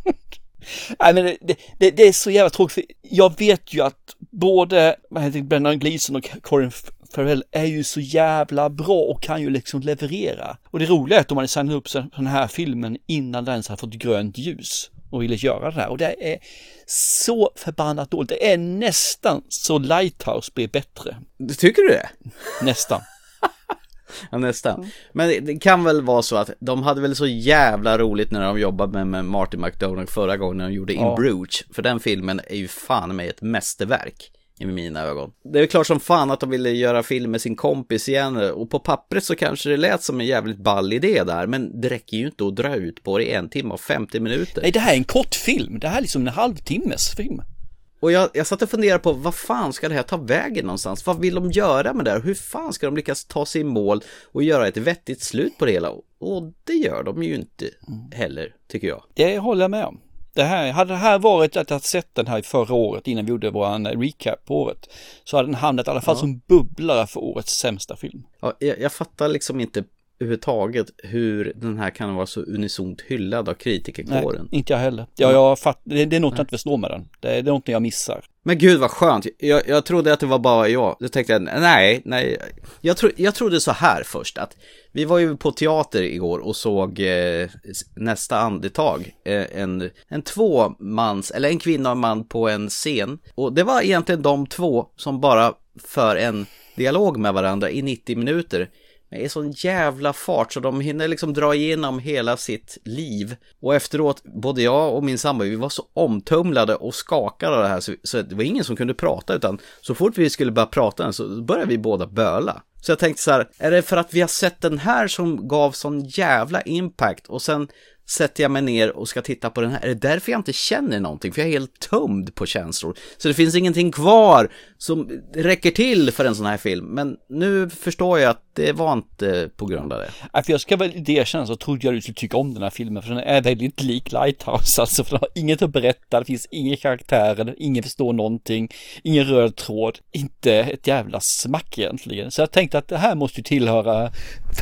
Nej men det, det, det är så jävla tråkigt, jag vet ju att både, vad heter det, Brennan Gleeson och Corin Farrell är ju så jävla bra och kan ju liksom leverera. Och det roliga är att de hade signat upp den här filmen innan den ens hade fått grönt ljus och ville göra det här. Och det är så förbannat dåligt. Det är nästan så Lighthouse blir bättre. Tycker du det? Nästan. Ja, nästan. Men det, kan väl vara så att de hade väl så jävla roligt när de jobbade med, med Martin McDonagh förra gången när de gjorde In Ja. Bruges. För den filmen är ju fan med ett mästerverk i mina ögon. Det är klart som fan att de ville göra film med sin kompis igen och på pappret så kanske det lät som en jävligt ball idé där men det räcker ju inte att dra ut på det i en timme och 50 minuter. Nej det här är en kortfilm, det här är liksom en halvtimmes film. Och jag, jag satt och funderade på vad fan ska det här ta vägen någonstans? Vad vill de göra med det här? Hur fan ska de lyckas ta sig i mål och göra ett vettigt slut på det hela? Och det gör de ju inte heller, tycker jag. Det håller jag med om. Det här, hade det här varit att jag sett den här förra året innan vi gjorde våran recap på året så hade den hamnat i alla fall Ja. som bubblare för årets sämsta film. Ja, jag, jag fattar liksom inte överhuvudtaget hur den här kan vara så unisont hyllad av kritikerkåren. inte jag heller. Ja, jag fatt, det, det är något jag inte förstår med den. Det är, det är något jag missar. Men gud vad skönt, jag, jag trodde att det var bara jag. Då tänkte jag, nej, nej. Jag, tro, jag trodde så här först att vi var ju på teater igår och såg eh, nästa andetag. Eh, en, en tvåmans, eller en kvinna och en man på en scen. Och det var egentligen de två som bara för en dialog med varandra i 90 minuter. Med sån jävla fart så de hinner liksom dra igenom hela sitt liv. Och efteråt, både jag och min sambo, vi var så omtumlade och skakade av det här så, så det var ingen som kunde prata utan så fort vi skulle börja prata så började vi båda böla. Så jag tänkte så här, är det för att vi har sett den här som gav sån jävla impact och sen sätter jag mig ner och ska titta på den här. Är det därför jag inte känner någonting? För jag är helt tömd på känslor. Så det finns ingenting kvar som räcker till för en sån här film. Men nu förstår jag att det var inte på grund av det. Ja, för jag ska väl erkänna så trodde jag du skulle tycka om den här filmen för den är väldigt lik Lighthouse alltså för den har inget att berätta, det finns inga karaktärer, ingen förstår någonting, ingen röd tråd, inte ett jävla smack egentligen. Så jag tänkte att det här måste ju tillhöra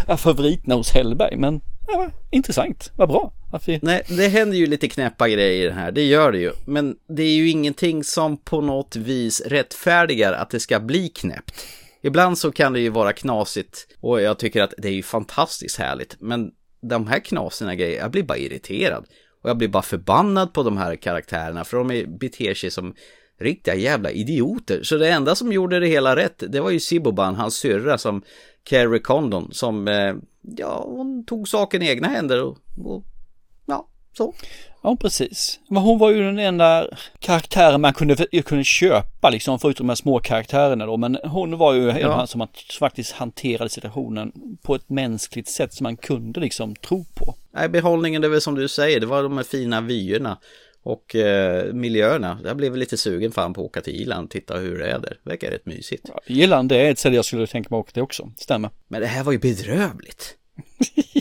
favoriterna hos Hellberg men ja, intressant, vad bra. Vi... Nej, det händer ju lite knäppa grejer här, det gör det ju. Men det är ju ingenting som på något vis rättfärdigar att det ska bli knäppt. Ibland så kan det ju vara knasigt och jag tycker att det är ju fantastiskt härligt. Men de här knasiga grejerna, jag blir bara irriterad. Och jag blir bara förbannad på de här karaktärerna för de är, beter sig som riktiga jävla idioter. Så det enda som gjorde det hela rätt, det var ju Siboban, hans syrra som Carrie Condon, som, eh, ja, hon tog saken i egna händer och, och ja, så. Ja, precis. Men hon var ju den enda karaktären man kunde, kunde köpa liksom, förutom de här små karaktärerna då. Men hon var ju en ja. som faktiskt hanterade situationen på ett mänskligt sätt som man kunde liksom tro på. Nej, behållningen det är väl som du säger, det var de här fina vyerna och eh, miljöerna. Jag blev lite sugen fan på att åka till Irland och titta hur det är där. Det verkar rätt mysigt. Ja, Irland det är ett ställe jag skulle tänka mig åka till också, stämmer. Men det här var ju bedrövligt.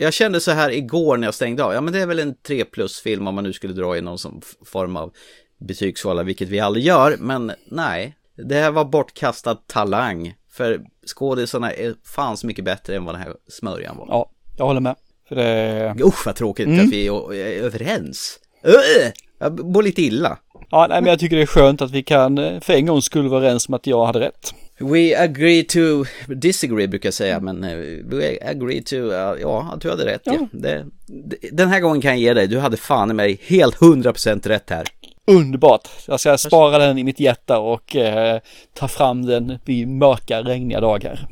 Jag kände så här igår när jag stängde av. Ja, men det är väl en 3 plus-film om man nu skulle dra i någon som form av betygsskala, vilket vi aldrig gör. Men nej, det här var bortkastad talang. För skådisarna är fan så mycket bättre än vad den här smörjan var. Ja, jag håller med. För det... Usch vad tråkigt mm. att vi är överens. Öh! Jag mår lite illa. Ja, nej, men jag tycker det är skönt att vi kan eh, för en gångs skull vara överens om att jag hade rätt. We agree to disagree brukar jag säga, men eh, we agree to, ja, att du hade rätt. Ja. ja. Det, den här gången kan jag ge dig, du hade fan i mig helt 100% rätt här. Underbart! Jag ska spara den i mitt hjärta och eh, ta fram den vid mörka, regniga dagar.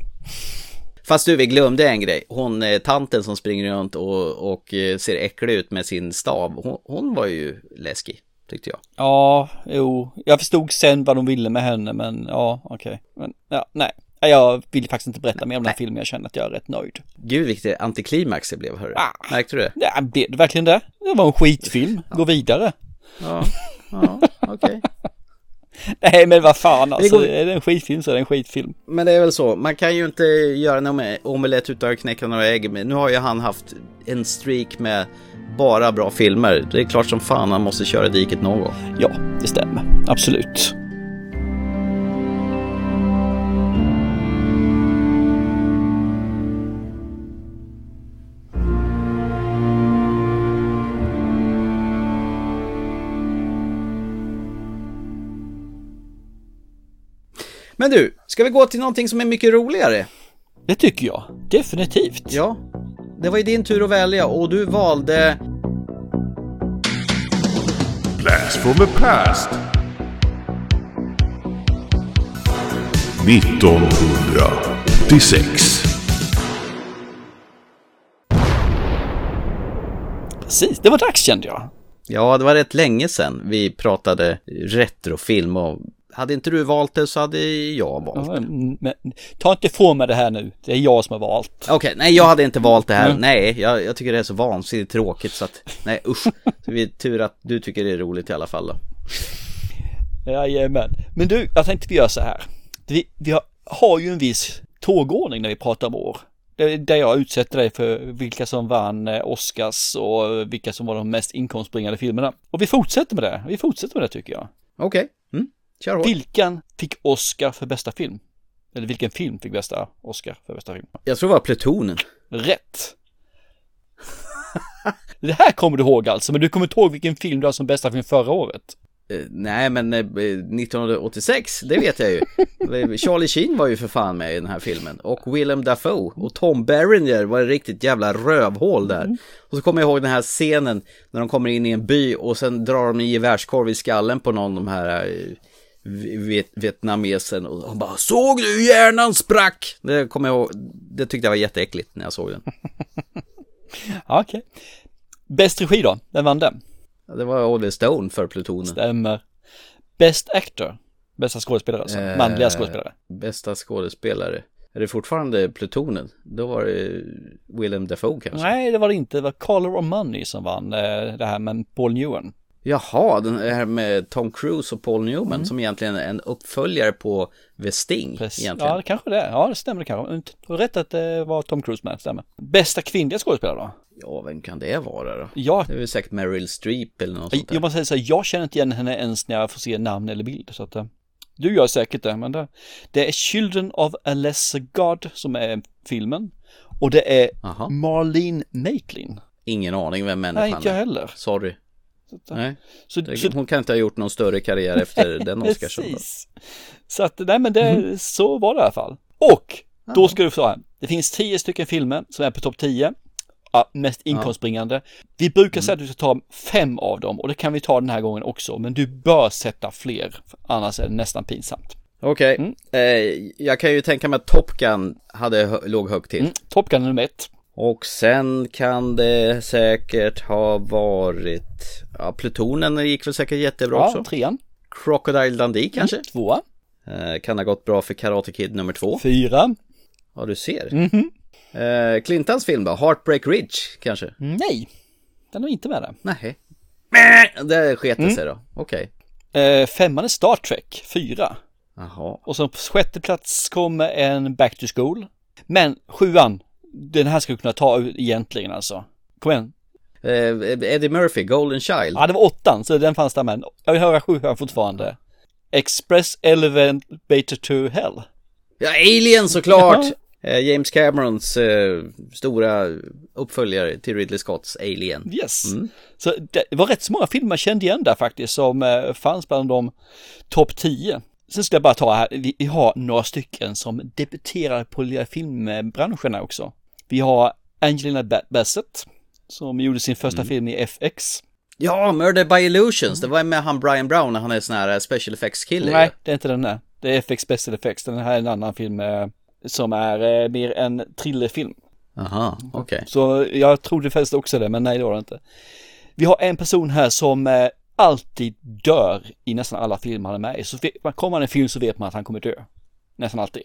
Fast du, vi glömde en grej. Hon, eh, tanten som springer runt och, och eh, ser äcklig ut med sin stav, hon, hon var ju läskig tyckte jag. Ja, jo, jag förstod sen vad de ville med henne, men ja, okej. Okay. Men ja, nej. Jag vill faktiskt inte berätta mer om den här filmen, jag känner att jag är rätt nöjd. Gud vilket antiklimax det blev, hörru. Ah, Märkte du det? Ja, blev det verkligen det? Det var en skitfilm, gå vidare. Ja, ja okej. Okay. Nej men vad fan alltså, går... är det en skitfilm så är det en skitfilm. Men det är väl så, man kan ju inte göra en omelett utan att knäcka några ägg. Men nu har ju han haft en streak med bara bra filmer. Det är klart som fan han måste köra diket någon gång. Ja, det stämmer. Absolut. Men du, ska vi gå till någonting som är mycket roligare? Det tycker jag, definitivt. Ja, det var ju din tur att välja och du valde... Blast from the past. 1986. Precis, det var dags kände jag. Ja, det var rätt länge sedan vi pratade retrofilm och hade inte du valt det så hade jag valt det. Men, ta inte ifrån mig det här nu. Det är jag som har valt. Okej, okay, nej jag hade inte valt det här. Mm. Nej, jag, jag, tycker det är så vansinnigt tråkigt så att, nej usch. Så vi tur att du tycker det är roligt i alla fall då. Jajamän. Men du, jag tänkte vi gör så här. Vi, vi har, har ju en viss tågordning när vi pratar om år. Där jag utsätter dig för vilka som vann eh, Oscars och vilka som var de mest inkomstbringande filmerna. Och vi fortsätter med det. Vi fortsätter med det tycker jag. Okej. Okay. Kör Vilken fick Oscar för bästa film? Eller vilken film fick bästa Oscar för bästa film? Jag tror det var Plutonen. Rätt! det här kommer du ihåg alltså, men du kommer inte ihåg vilken film du har som bästa film förra året? Uh, nej, men uh, eh, 1986, det vet jag ju. Charlie Sheen var ju för fan med i den här filmen. Och Willem Dafoe. Och Tom Berenger var ett riktigt jävla rövhål där. Mm. Och så kommer jag ihåg den här scenen när de kommer in i en by och sen drar de en gevärskorv i skallen på någon av de här uh, viet vietnamesen och han bara Såg du hjärnan sprack? Det kommer jag ihåg, det tyckte jag var jätteäckligt när jag såg den. Okej. Okay. Bäst regi då? Vem vann den? Det var Oliver Stone för Plutonen. Stämmer. Best actor? Bästa skådespelare alltså, eh, manliga skådespelare. Bästa skådespelare. Är det fortfarande plutonen? Då var det Willem Dafoe kanske? Nej, det var det inte. Det var Color of Money som vann eh, det här med Paul Newman. Jaha, den här med Tom Cruise och Paul Newman Mm. som egentligen är en uppföljare på The Sting. Precis. Egentligen. Ja, det kanske det är. Ja, det stämmer det kanske. Rätt att det var Tom Cruise med, stämmer. Bästa kvinnliga skådespelare då? Ja, vem kan det vara då? Ja. Det är väl säkert Meryl Streep eller något sånt där. Jag måste säga så här, jag känner inte igen henne ens när jag får se namn eller bild. Så att, eh, du gör säkert det, men det, det är Children of a Lesser God som är filmen. Och det är Aha. Marlene Matlin. Ingen aning vem människan Nej, inte jag heller. Sorry. Att, Nej. Så, Det- så, Hon kan inte ha gjort någon större karriär efter den Oscarsson. Precis. Så att, nej men det, Mhm. så var det i alla fall. Och, då ska du få här. Det finns tio stycken filmer som är på topp 10. Ja, mest inkomstbringande. Vi brukar säga att du ska ta fem av dem och det kan vi ta den här gången också. Men du bör sätta fler, annars är det nästan pinsamt. Okej, Mm. eh, jag kan ju tänka mig att Top Gun hade, låg högt till. Mm. Top Gun är nummer ett. Och sen kan det säkert ha varit, ja plutonen gick väl säkert jättebra Ja, också. trean. Crocodile Dundee kanske? Mm, tvåa. Eh, kan ha gått bra för Karate Kid nummer två. Fyra. Ja, du ser. Mhm. Eh, Clintons film då? Heartbreak Ridge kanske? Nej, den är inte med där. Nej. Det sket det sig då. Okej. Eh, femman är Star Trek, fyra. Jaha. Och så på sjätte plats kommer en Back to School. Men sjuan, den här ska du kunna ta egentligen alltså. Kom igen. Eh, Eddie Murphy, Golden Child. Ja, det var åttan, så den fanns där med. Jag vill höra sjuan fortfarande. Express Elevator to Hell. Ja, Alien såklart! Eh, James Camerons eh, stora uppföljare till Ridley Scotts Alien. Yes. Mm. Så det var rätt så många filmer jag kände igen där faktiskt som eh, fanns bland de topp 10. Sen ska jag bara ta här, vi, har några stycken som debuterar på lilla filmbranscherna också. Vi har Angelina Ba- Bassett som gjorde sin första Mm. film i FX. Ja, Murder by Illusions, det var med han Brian Brown när han är sån här eh, special effects kille. Nej, det är inte den där. Det är FX Special Effects. Den här är en annan film eh, som är eh, mer en thrillerfilm. Aha, okej. Så jag trodde faktiskt också det, men nej det var det inte. Vi har en person här som alltid dör i nästan alla filmer han är med i. Så kommer han i en film så vet man att han kommer dö. Nästan alltid.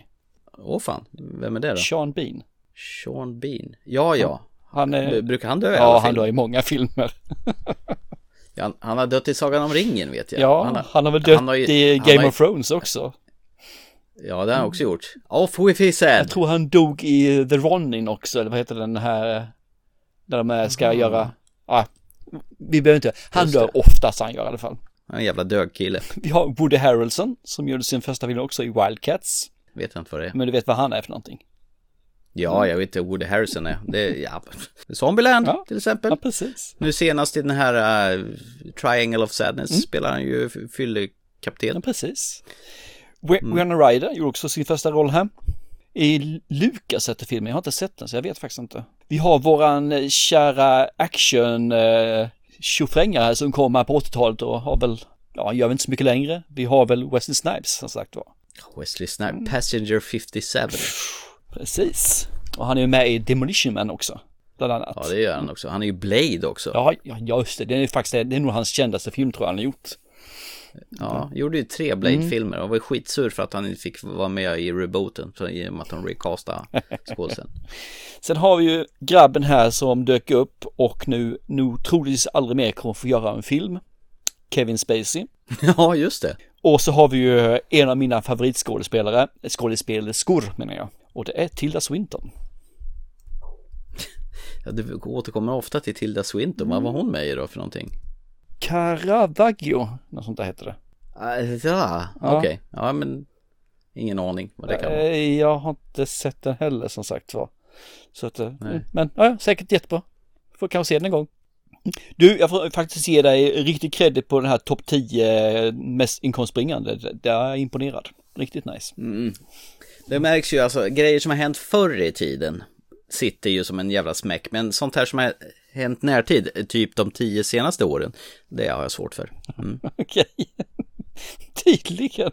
Åh fan, vem är det då? Sean Bean. Sean Bean. Ja, ja. Han är... Brukar han dö i Ja, han dör i många filmer. Ja, han, han har dött i Sagan om ringen vet jag. Ja, han har, väl dött han har ju- i han Game har of Thrones också. Ja, det har han också gjort. Off with his head. Jag tror han dog i The Ronin också, eller vad heter den här, där de eh, ska göra, ja, vi behöver inte, han Just dör oftast han gör i alla fall. Han en jävla dögkille. Vi har Woody Harrelson som gjorde sin första film också i Wildcats. Vet jag inte vad det är. Men du vet vad han är för någonting? Ja, jag vet inte Woody Harrison är. Det är, ja. Zombieland till exempel. Ja, precis. Nu senast i den här uh, Triangle of Sadness Mm. spelar han ju fyllekapten. Ja, precis. We- Winona Ryder gjorde också sin första roll här. I Lucas heter filmen, jag har inte sett den så jag vet faktiskt inte. Vi har våran eh, kära action eh, här som kom här på 80-talet och har väl, ja, gör vi inte så mycket längre. Vi har väl Wesley Snipes som sagt var. Wesley Snipes, Passenger 57. Precis. Och han är ju med i Demolition Man också. Bland annat. Ja, det gör han också. Han är ju Blade också. Ja, ja just det. Det är faktiskt, det är nog hans kändaste film tror jag han har gjort. Ja, gjorde ju tre Blade-filmer och var skitsur för att han inte fick vara med i rebooten i och med att de recastade skådisen. Sen har vi ju grabben här som dök upp och nu nog troligtvis aldrig mer kommer få göra en film. Kevin Spacey. Ja, just det. Och så har vi ju en av mina favoritskådespelare, skådespelerskor menar jag. Och det är Tilda Swinton. Ja, du återkommer ofta till Tilda Swinton. Vad var hon med i då för någonting? Caravaggio, något sånt där heter det. Ah, Ja, okej. Ja, men ingen aning vad det kan vara. Eh, Jag har inte sett den heller som sagt var. Så att, eh, Nej. men ja, säkert jättebra. Får kanske se den en gång. Du, jag får faktiskt ge dig riktig credit på den här topp 10 mest inkomstbringande. Det är jag imponerad. Riktigt nice. Mm. Det märks ju alltså, grejer som har hänt förr i tiden sitter ju som en jävla smäck. Men sånt här som har hänt närtid, typ de tio senaste åren, det har jag svårt för. Mm. Okej. Tydligen.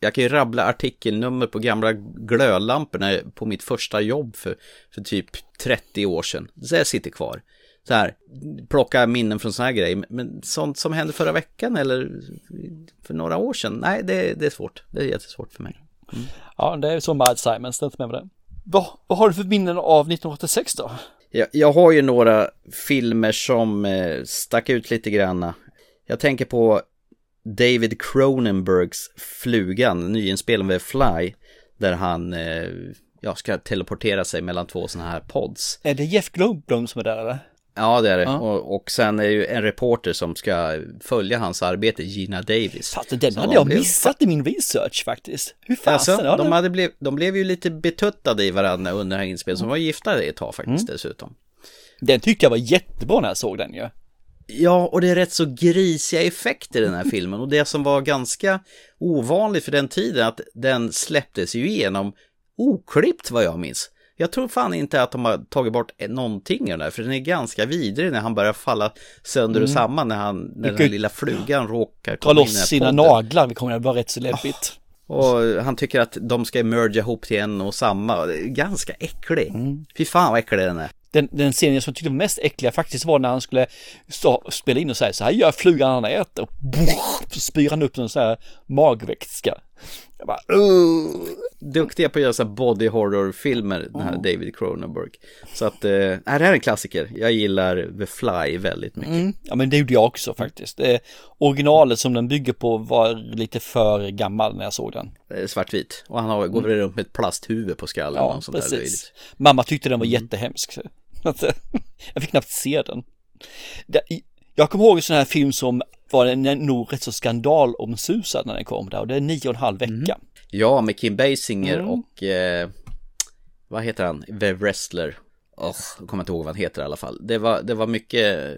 Jag kan ju rabbla artikelnummer på gamla glödlamporna på mitt första jobb för, för typ 30 år sedan. Så jag sitter kvar. Så här, plocka minnen från såna här grejer. Men sånt som hände förra veckan eller för några år sedan, nej det, det är svårt. Det är jättesvårt för mig. Ja, det är så med Simons, det är inte med, med det. Vad, vad har du för minnen av 1986 då? Jag, jag har ju några filmer som eh, stack ut lite granna. Jag tänker på David Cronenbergs Flugan, nyinspelad med Fly, där han eh, ja, ska teleportera sig mellan två sådana här pods. Är det Jeff Goldblum som är där eller? Ja, det är det. Ja. Och, och sen är det ju en reporter som ska följa hans arbete, Gina Davis. Fast den hade jag blev- missat i min research faktiskt. Hur fasen? Alltså, ja, de, hade blev, de blev ju lite betuttade i varandra under den här inspelningen, som var gifta ett tag faktiskt Mm. dessutom. Den tyckte jag var jättebra när jag såg den ju. Ja, och det är rätt så grisiga effekter i den här filmen. Och det som var ganska ovanligt för den tiden, att den släpptes ju igenom oklippt vad jag minns. Jag tror fan inte att de har tagit bort någonting av den där, för den är ganska vidrig när han börjar falla sönder och Mm. samman när, han, när den här lilla flugan råkar komma in i loss den här sina naglar, vi kommer att vara rätt så läbbigt. Och han tycker att de ska merga ihop till en och samma. Det Ganska äcklig. Fy fan vad äcklig den är. Den, den scenen som jag tyckte var mest äckliga faktiskt var när han skulle stå, spela in och säga så här gör flugan han äter och så spyr han upp en sån här magvätska. Jag bara. Duktiga på att göra så body horror-filmer, den här David Cronenberg. Så att, eh, det här är en klassiker. Jag gillar The Fly väldigt mycket. Mm. Ja men det gjorde jag också faktiskt. Det, originalet som den bygger på var lite för gammal när jag såg den. Eh, Svartvit. Och han har, går väl runt med ett plasthuvud på skallen. Ja, och sånt Där precis. löjligt. Mamma tyckte den var jättehemsk. att, eh, jag fick knappt se den. Jag kommer ihåg en sån här film som var en, nog rätt så skandalomsusad när den kom där och det är nio och en halv vecka. Ja, med Kim Basinger Mm. och eh, vad heter han? The Wrestler. Oh, jag kommer inte ihåg vad han heter i alla fall. Det var, det var mycket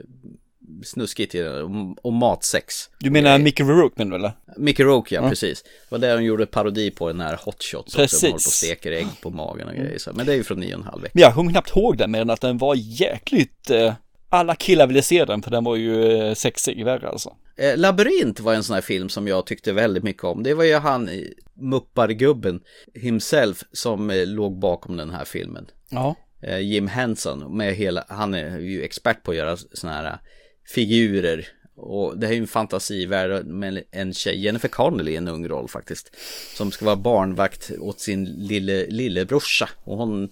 snuskigt i den och, och matsex. Du menar Mickey Rourke menar du eller? Mickey Rourke, ja, Ja. precis. Det var där de gjorde parodi på den här Hot Shots. Precis. De håller på och steker ägg på magen och grejer. Men det är ju från nio och en halv vecka. Men jag kommer knappt ihåg den mer än att den var jäkligt, eh, alla killar ville se den för den var ju eh, sexig värre alltså. Eh, Labyrint var en sån här film som jag tyckte väldigt mycket om. Det var ju han, eh, muppargubben himself, som låg bakom den här filmen. Ja. Jim Henson, med hela, han är ju expert på att göra såna här figurer. Och det här är ju en fantasivärld med en tjej, Jennifer Connelly i en ung roll faktiskt. Som ska vara barnvakt åt sin lille, lillebrorsa. Och hon,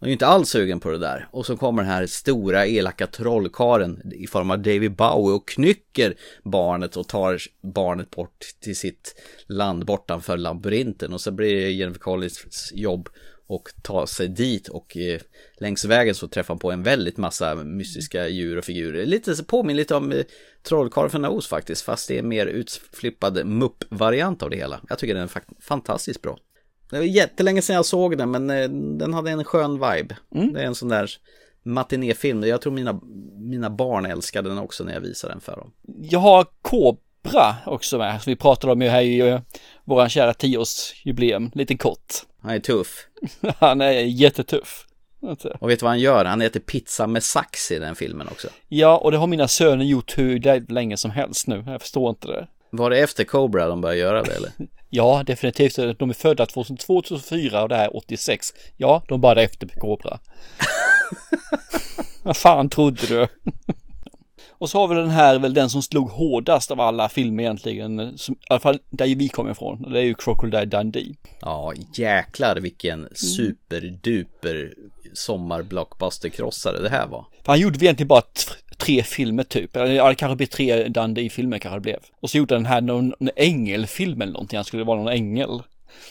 hon är ju inte alls sugen på det där. Och så kommer den här stora elaka trollkaren i form av David Bowie och knycker barnet och tar barnet bort till sitt land bortanför labyrinten. Och så blir det Jennifer Collins jobb och ta sig dit och eh, längs vägen så träffar han på en väldigt massa mystiska djur och figurer. Lite så påminner lite om eh, Trollkarlen från Oz faktiskt, fast det är en mer utflippad mupp-variant av det hela. Jag tycker den är fakt- fantastiskt bra. Det var jättelänge sedan jag såg den, men eh, den hade en skön vibe. Det är en sån där matinéfilm. Jag tror mina, mina barn älskade den också när jag visade den för dem. Jag har Kobra också med, som vi pratade om ju här i eh, våran kära tioårsjubileum, lite kort. Han är tuff. Han är jättetuff. Alltså. Och vet du vad han gör? Han äter pizza med sax i den filmen också. Ja, och det har mina söner gjort hur länge som helst nu. Jag förstår inte det. Var det efter Cobra de började göra det eller? Ja, definitivt. De är födda 2002, 2004 och det här är 86. Ja, de bara efter Kobra. Vad fan trodde du? och så har vi den här, väl den som slog hårdast av alla filmer egentligen, som, i alla fall där vi kommer ifrån, och det är ju Crocodile Dundee. Ja, jäklar vilken superduper sommar-blockbuster-krossare det här var. För han gjorde egentligen bara tre filmer typ, eller ja, det kanske blir tre Dundee-filmer kanske det blev. Och så gjorde den här någon, någon ängelfilm eller någonting, han skulle vara någon ängel.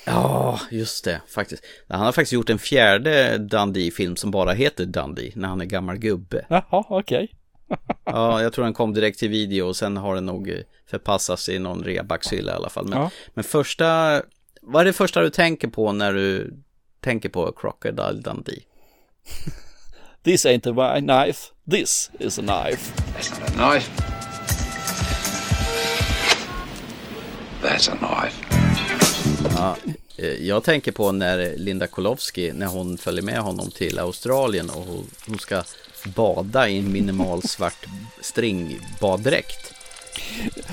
Ja, just det, faktiskt. Han har faktiskt gjort en fjärde Dundee-film som bara heter Dundee, när han är gammal gubbe. Jaha, okej. Ja, jag tror den kom direkt till video och sen har den nog eh, förpassats i någon reabackshylla i alla fall. Men, Ja. men första, vad är det första du tänker på när du tänker på Crocodile Dundee? This ain't a knife, this is a knife. That's not a knife. That's a knife. Ja, eh, jag tänker på när Linda Kolowski, när hon följer med honom till Australien och hon, ska bada i en minimal svart stringbaddräkt.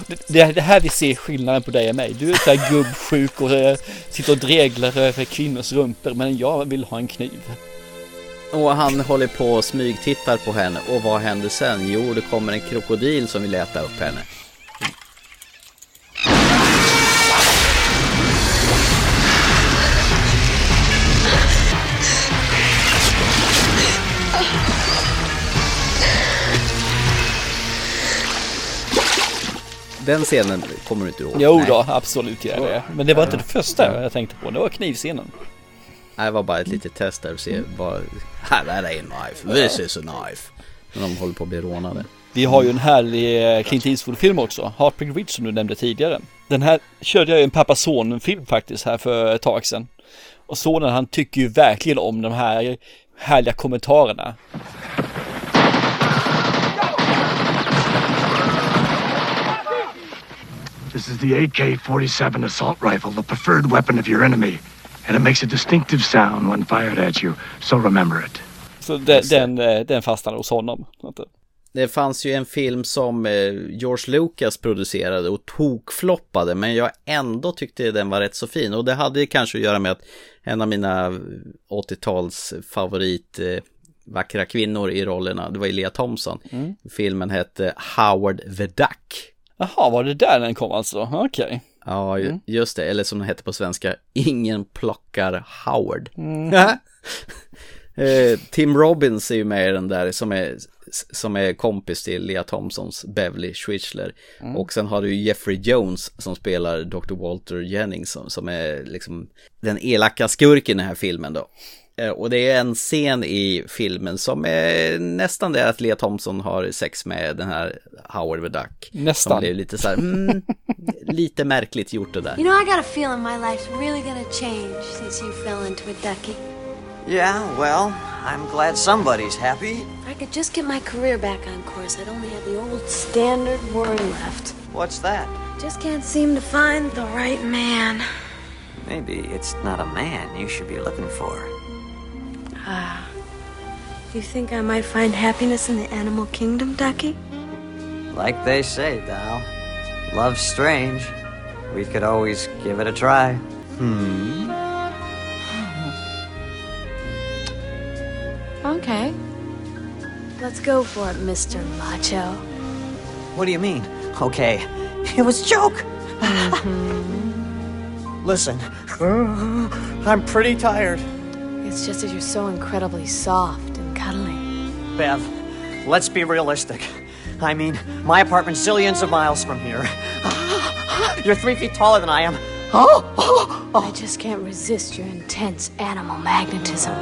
Det, det är det här vi ser skillnaden på dig och mig. Du är så här gubbsjuk och eh, sitter och dreglar över kvinnors rumpor, men jag vill ha en kniv. Och han håller på och smygtittar på henne. Och vad händer sen? Jo, det kommer en krokodil som vill äta upp henne. Den scenen kommer du inte ihåg? Jo då, absolut gör jag det. Men det var inte det första jag tänkte på, det var knivscenen. Det var bara ett litet test där och se vad... Här, ain't a knife. This is a knife. När de håller på att bli rånade. Vi har ju en härlig eh, Clint Eastwood-film också, Heartbreak Ridge som du nämnde tidigare. Den här körde jag ju en pappa-son-film faktiskt här för ett tag sedan. Och sonen han tycker ju verkligen om de här härliga kommentarerna. This is the AK 47 assault rifle, the preferred weapon of your enemy. And it makes a distinctive sound when fired at you, so remember it. Så den, den, eh, den fastnade hos honom. Det fanns ju en film som eh, George Lucas producerade och tokfloppade men jag ändå tyckte den var rätt så fin och det hade kanske att göra med att en av mina 80-tals favorit eh, vackra kvinnor i rollerna, det var Lea Thompson. Mm. Filmen hette Howard the Duck. Jaha, var det där den kom alltså? Okej. Ja, Mm. just det, eller som den hette på svenska, Ingen plockar Howard. Mm. Eh, Tim Robbins är ju med i den där som är, som är kompis till Lea Thompsons Beverly Schwitzler. Mm. Och sen har du Jeffrey Jones som spelar Dr. Walter Jennings som, som är liksom den elaka skurken i den här filmen då. Eh, Och det är en scen i filmen som är nästan det att Lea Thompson har sex med den här Howard the Duck. Nästan. Som blir lite så här, mm, lite märkligt gjort det där. You know, I got a feeling my life's really gonna change since you fell into a ducky. Yeah, well, I'm glad somebody's happy. If I could just get my career back on course, I'd only have the old standard worry left. What's that? Just can't seem to find the right man. Maybe it's not a man you should be looking for. Ah. You think I might find happiness in the animal kingdom, Ducky? Like they say, Dal, love's strange. We could always give it a try. Hmm. Okay. Let's go for it, Mr. Macho. What do you mean? Okay, it was a joke. Listen, I'm pretty tired. It's just that you're so incredibly soft and cuddly. Bev, let's be realistic. I mean, my apartment's zillions of miles from here. You're three feet taller than I am. I just can't resist your intense animal magnetism.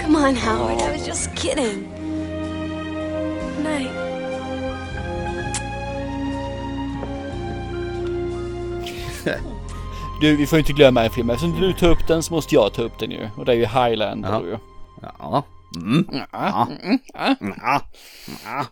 Come on, Howard. I was just kidding. Good night. Du, vi får ju inte glömma en film. Eftersom du tar upp den så måste jag ta upp den ju. Och det är ju Highlander Ja. ju. Ja. Mm. Ja. Ja.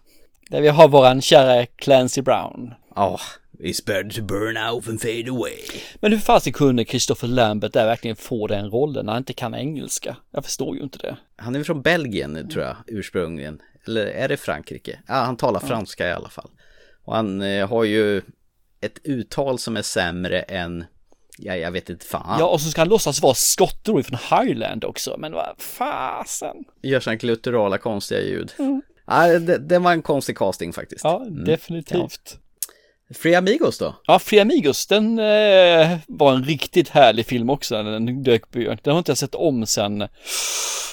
Där vi har våran kära Clancy Brown. Ja, it's better to burn out and fade away. Men hur fasen kunde Christopher Lambert där verkligen få den rollen när han inte kan engelska? Jag förstår ju inte det. Han är från Belgien tror jag ursprungligen. Eller är det Frankrike? Ja, han talar franska i alla fall. Och han eh, har ju ett uttal som är sämre än, ja jag vet inte fan. Ja, och så ska han låtsas vara skotte då från Highland också. Men vad fasen. Gör sådana glutturala konstiga ljud. Mm. Ja, det, det var en konstig casting faktiskt. Ja, Mm. definitivt. Free Amigos då? Ja, Free Amigos, den eh, var en riktigt härlig film också när den dök på Den har inte jag sett om sen,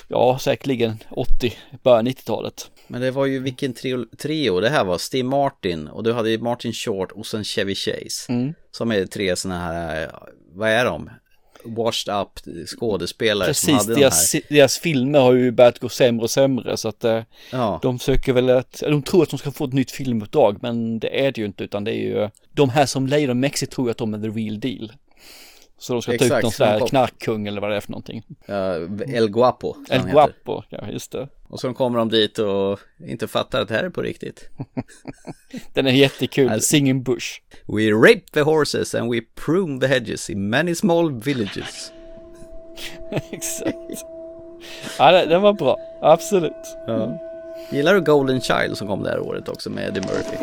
ja säkerligen 80, början 90-talet. Men det var ju vilken trio, trio det här var. Steve Martin och du hade Martin Short och sen Chevy Chase. Mm. Som är tre sådana här, vad är de? Washed up skådespelare som Precis, hade de deras, här. deras filmer har ju börjat gå sämre och sämre så att eh, Ja. de försöker väl att, de tror att de ska få ett nytt filmuppdrag men det är det ju inte utan det är ju de här som lejer dem Mexi tror att de är the real deal. Så de ska ta ut Exakt, någon sån de kom- knarkkung eller vad det är för någonting. Ja, El Guapo. som El. Guapo, ja just det. Och så kommer de dit och inte fattar att det här är på riktigt. Den är jättekul, Alltså- Singing Bush. We rape the horses and we prune the hedges in many small villages. Exakt. Ja, den var bra, absolut. Ja. Gillar du Golden Child som kom det här året också med Eddie Murphy?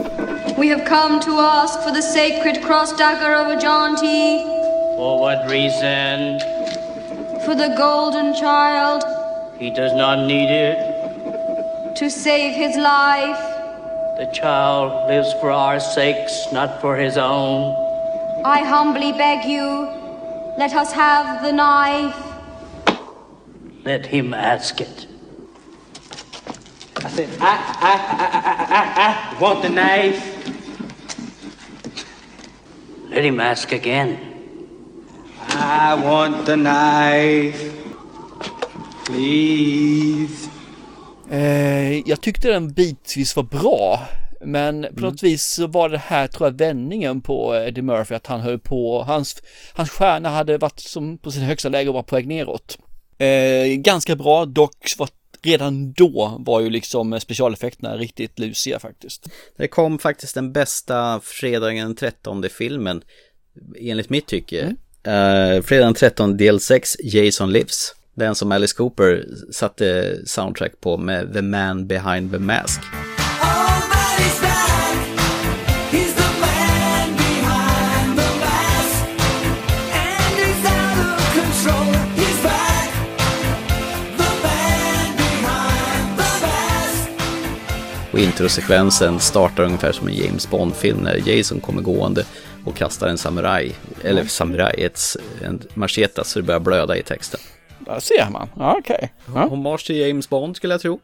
We have come to ask for the sacred cross dagger of a jaunty, For what reason? for the golden child, He does not need it. To save his life. The child lives for our sakes, not for his own. I humbly beg you, let us have the knife. Let him ask it. I said, I, I, I, I, I, I want the knife. Let him ask again. I want the knife. Please. Eh, jag tyckte den bitvis var bra. Men på något vis så var det här tror jag vändningen på Eddie Murphy att han höll på, hans, hans stjärna hade varit som på sin högsta läge och var på väg neråt. Eh, ganska bra, dock var, redan då var ju liksom specialeffekterna riktigt lusiga faktiskt. Det kom faktiskt den bästa fredagen den 13 filmen, enligt mitt tycke. Mm. Uh, fredagen den 13 del 6, Jason Lives. Den som Alice Cooper satte soundtrack på med The Man Behind the Mask. Och introsekvensen startar ungefär som en James Bond-film när Jason kommer gående och kastar en samuraj, eller samuraj, ett, en macheta så det börjar blöda i texten. Där ser man, ja, okej. Okay. Hommage till James Bond skulle jag tro.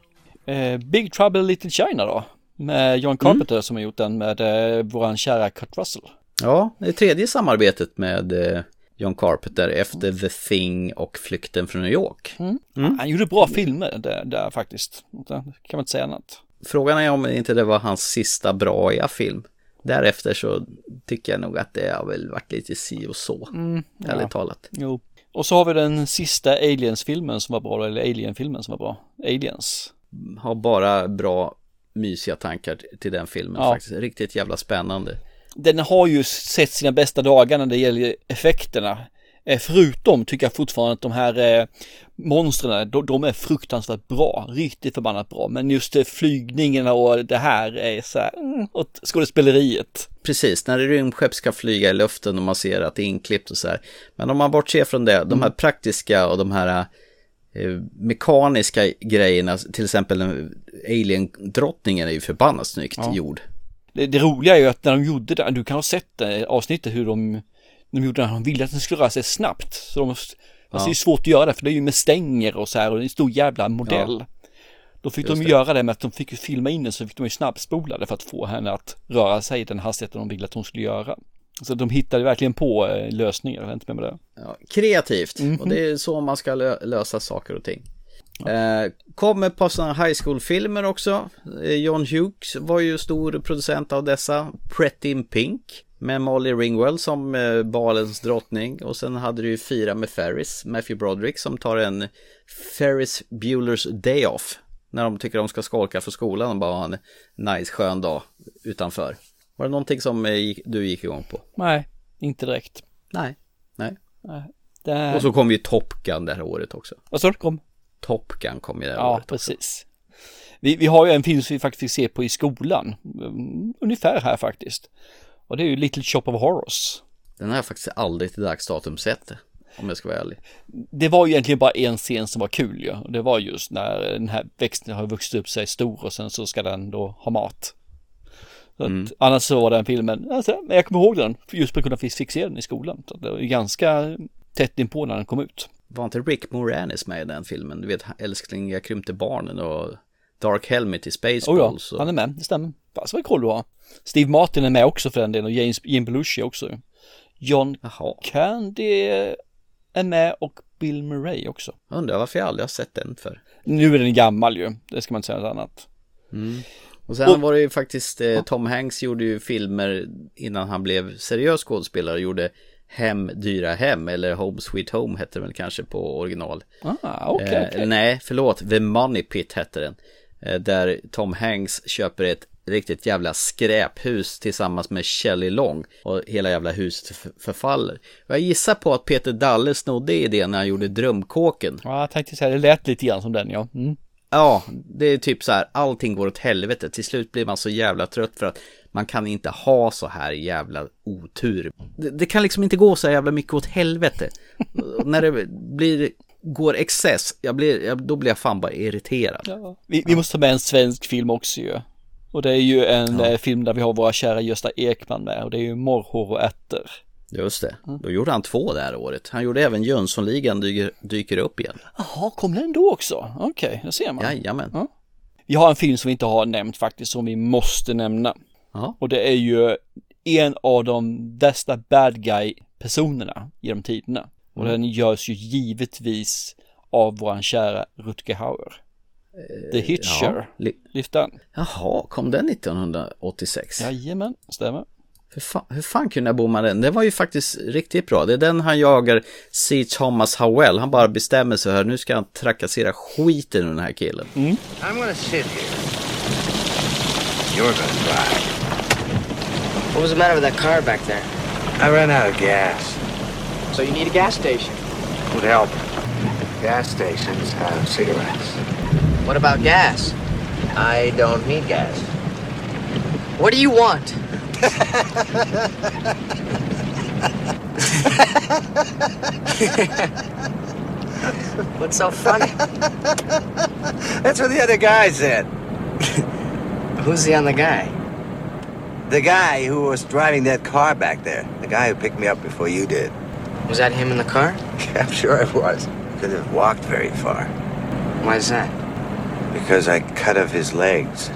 Eh, Big Trouble Little China då? Med John Carpenter mm. som har gjort den med eh, våran kära Kurt Russell. Ja, det tredje samarbetet med eh, John Carpenter efter The Thing och Flykten från New York. Mm. Mm. Han gjorde bra filmer där, där faktiskt. Det kan man inte säga annat. Frågan är om inte det var hans sista braiga film. Därefter så tycker jag nog att det har väl varit lite si och så, mm, ja. ärligt talat. Jo. Och så har vi den sista Aliens-filmen som var bra, eller Alien-filmen som var bra. Aliens. Har bara bra mysiga tankar till den filmen ja. faktiskt. Riktigt jävla spännande. Den har ju sett sina bästa dagar när det gäller effekterna. Eh, förutom tycker jag fortfarande att de här eh, monstren, de, de, är fruktansvärt bra, riktigt förbannat bra. Men just eh, flygningarna och det här är så här, mm, åt skådespeleriet. Precis, när rymdskepp ska flyga i luften och man ser att det är inklippt och så här. Men om man bortser från det, de här mm. praktiska och de här eh, mekaniska grejerna, till exempel Alien-drottningen är ju förbannat snyggt ja. gjord. Det, det, roliga är ju att när de gjorde det, du kan ha sett det, avsnittet hur de de gjorde det, de ville att den skulle röra sig snabbt. Så de, alltså ja. det är svårt att göra för det är ju med stänger och så här och det är en stor jävla modell. Ja. Då fick Just de det. göra det med att de fick filma in den så fick de ju snabbspola det för att få henne att röra sig i den hastigheten de ville att hon skulle göra. Så de hittade verkligen på eh, lösningar, jag inte med, med det. Ja, kreativt, mm -hmm. och det är så man ska lö lösa saker och ting. Ja. Eh, kommer på sådana high school-filmer också. Eh, John Hughes var ju stor producent av dessa. Pretty in Pink. Med Molly Ringwell som eh, balens drottning och sen hade du ju fyra med Ferris, Matthew Broderick som tar en Ferris Bueller's Day Off när de tycker de ska skolka för skolan och bara ha en nice skön dag utanför. Var det någonting som eh, du gick igång på? Nej, inte direkt. Nej, nej. nej det... Och så kom ju Top Gun det här året också. Vad sa du? Kom? Top Gun kom ju det här ja, året Ja, precis. Vi, vi har ju en film som vi faktiskt fick se på i skolan. Mm, ungefär här faktiskt. Och det är ju Little Shop of Horrors. Den har jag faktiskt aldrig till dags datum sett. Om jag ska vara ärlig. Det var ju egentligen bara en scen som var kul ju. Ja. Det var just när den här växten har vuxit upp sig stor och sen så ska den då ha mat. Så mm. att, annars så var den filmen, alltså, jag kommer ihåg den just av att fick se den i skolan. Så det var ju ganska tätt inpå när den kom ut. Var inte Rick Moranis med i den filmen? Du vet, älskling jag krympte barnen och Dark Helmet i Spaceballs. Oh ja, han är med, det stämmer. Pass vad koll du har. Steve Martin är med också för den delen och James, Jim Belushi också. John Jaha. Candy är med och Bill Murray också. Undrar varför jag aldrig har sett den för. Nu är den gammal ju, det ska man inte säga något annat. Mm. Och sen och, var det ju faktiskt, eh, Tom Hanks gjorde ju filmer innan han blev seriös skådespelare, gjorde Hem, dyra hem eller Home Sweet Home hette den väl kanske på original. Ah, okay, eh, okay. Nej, förlåt, The Money Pit hette den. Eh, där Tom Hanks köper ett riktigt jävla skräphus tillsammans med Shelley Long och hela jävla huset förfaller. Jag gissar på att Peter Dalle snodde idén när han gjorde Drömkåken. Ja, jag tänkte säga det lät lite grann som den ja. Mm. Ja, det är typ så här, allting går åt helvete. Till slut blir man så jävla trött för att man kan inte ha så här jävla otur. Det, det kan liksom inte gå så jävla mycket åt helvete. när det blir går excess, jag blir, jag, då blir jag fan bara irriterad. Ja. Vi, vi, måste ta med en svensk film också ju. Och det är ju en ja. Eh, film där vi har våra kära Gösta Ekman med och det är ju Morrhår och ärtor. Just det, mm. då gjorde han två det här året. Han gjorde även Jönssonligan dyker, dyker upp igen. Jaha, kom den då också? Okej, okay, det ser man. Jajamän. Ja. Vi har en film som vi inte har nämnt faktiskt, som vi måste nämna. Ja. Och det är ju en av de bästa bad guy-personerna genom tiderna. Och Mm. den görs ju givetvis av våran kära Rutger Hauer. The Hitcher. ja, li- Lyft den. Jaha, kom den 1986? Jajamän, stämmer. Hur fan, hur fan kunde jag bomma den? Den var ju faktiskt riktigt bra. Det är den han jagar C. Thomas Howell. Han bara bestämmer sig här. Nu ska han trakassera skiten ur den här killen. Mm. I'm gonna sit here. You're gonna drive. What was the matter with that car back there? I ran out of gas. So you need a gas station. Would help. Gas stations have cigarettes. What about gas? I don't need gas. What do you want? What's so funny? That's what the other guy said. Who's the other guy? The guy who was driving that car back there. The guy who picked me up before you did. Was that him in the car? I'm sure it was. Couldn't have walked very far. Why's that? Because I cut off his legs.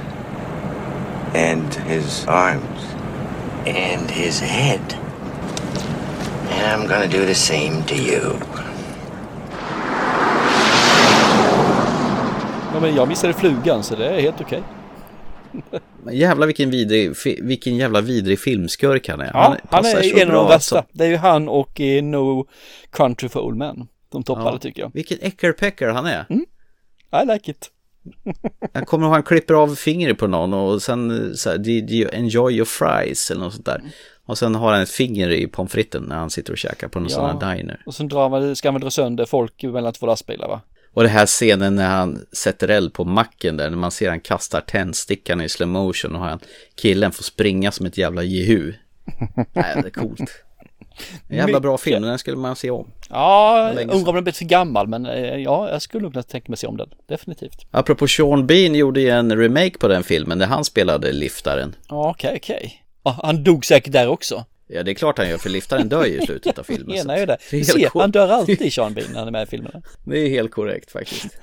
And his arms. And his head. And I'm gonna do the same to you. Ja, men jag missade flugan så det är helt okej. Men jävlar vilken vidrig, vilken jävla vidrig filmskurk han är. Ja, han så är en av de värsta. alltså. Det är ju han och eh, No Country for Old Men. De toppade Ja. tycker jag. Vilken äckelpäcker han är. I like it. Jag kommer ihåg han klipper av fingret på någon och sen eh, så här, did you enjoy your fries eller något sånt där. Och sen har han ett finger i pommes fritesen när han sitter och käkar på någon Ja. sån här diner. Och sen drar man, ska man dra sönder folk mellan två lastbilar va? Och det här scenen när han sätter eld på macken där, när man ser han kastar tändstickan i slow motion och han, killen får springa som ett jävla jehu. Nej, det är coolt. En jävla bra film, den skulle man se om. Ja, undrar om den blivit för gammal men eh, ja, jag skulle nog kunna tänka mig se om den. Definitivt. Apropå Sean Bean gjorde ju en remake på den filmen där han spelade liftaren. Ja, okej, okej. Ja, han dog säkert där också. Ja, det är klart han gör, för liftaren dör ju i slutet av filmen. Det. det är ser, coolt. han dör alltid Sean Bean när han är med i filmerna. Det är helt korrekt faktiskt.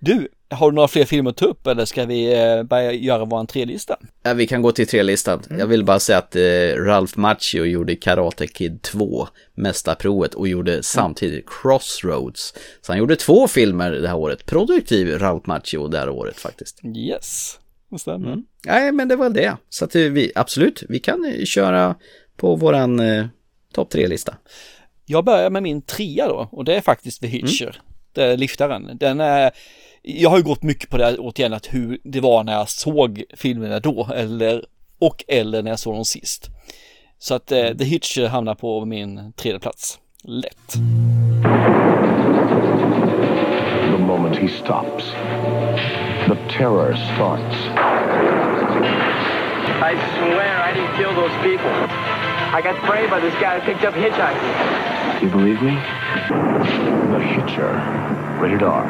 Du, har du några fler filmer att ta upp eller ska vi eh, börja göra vår trelista? Ja, vi kan gå till tre-listan. Jag vill bara säga att eh, Ralph Macchio gjorde Karate Kid 2, Mästarprovet, och gjorde samtidigt Crossroads. Så han gjorde två filmer det här året. Produktiv Ralph Macchio det här året faktiskt. Yes, det stämmer. Mm. Nej, men det var det. Så att eh, vi, absolut, vi kan eh, köra på våran eh, topp tre-lista. Jag börjar med min trea då och det är faktiskt The Hitcher. Det är liftaren. Den är, jag har ju gått mycket på det här återigen att hur det var när jag såg filmerna då eller och eller när jag såg dem sist. Så att eh, The Hitcher hamnar på min tredje plats. Lätt. The moment he stops, the terror starts. I swear I didn't kill those people. I got framed by this guy who picked up hitchhiking. You believe me? The Hitcher. Rated R.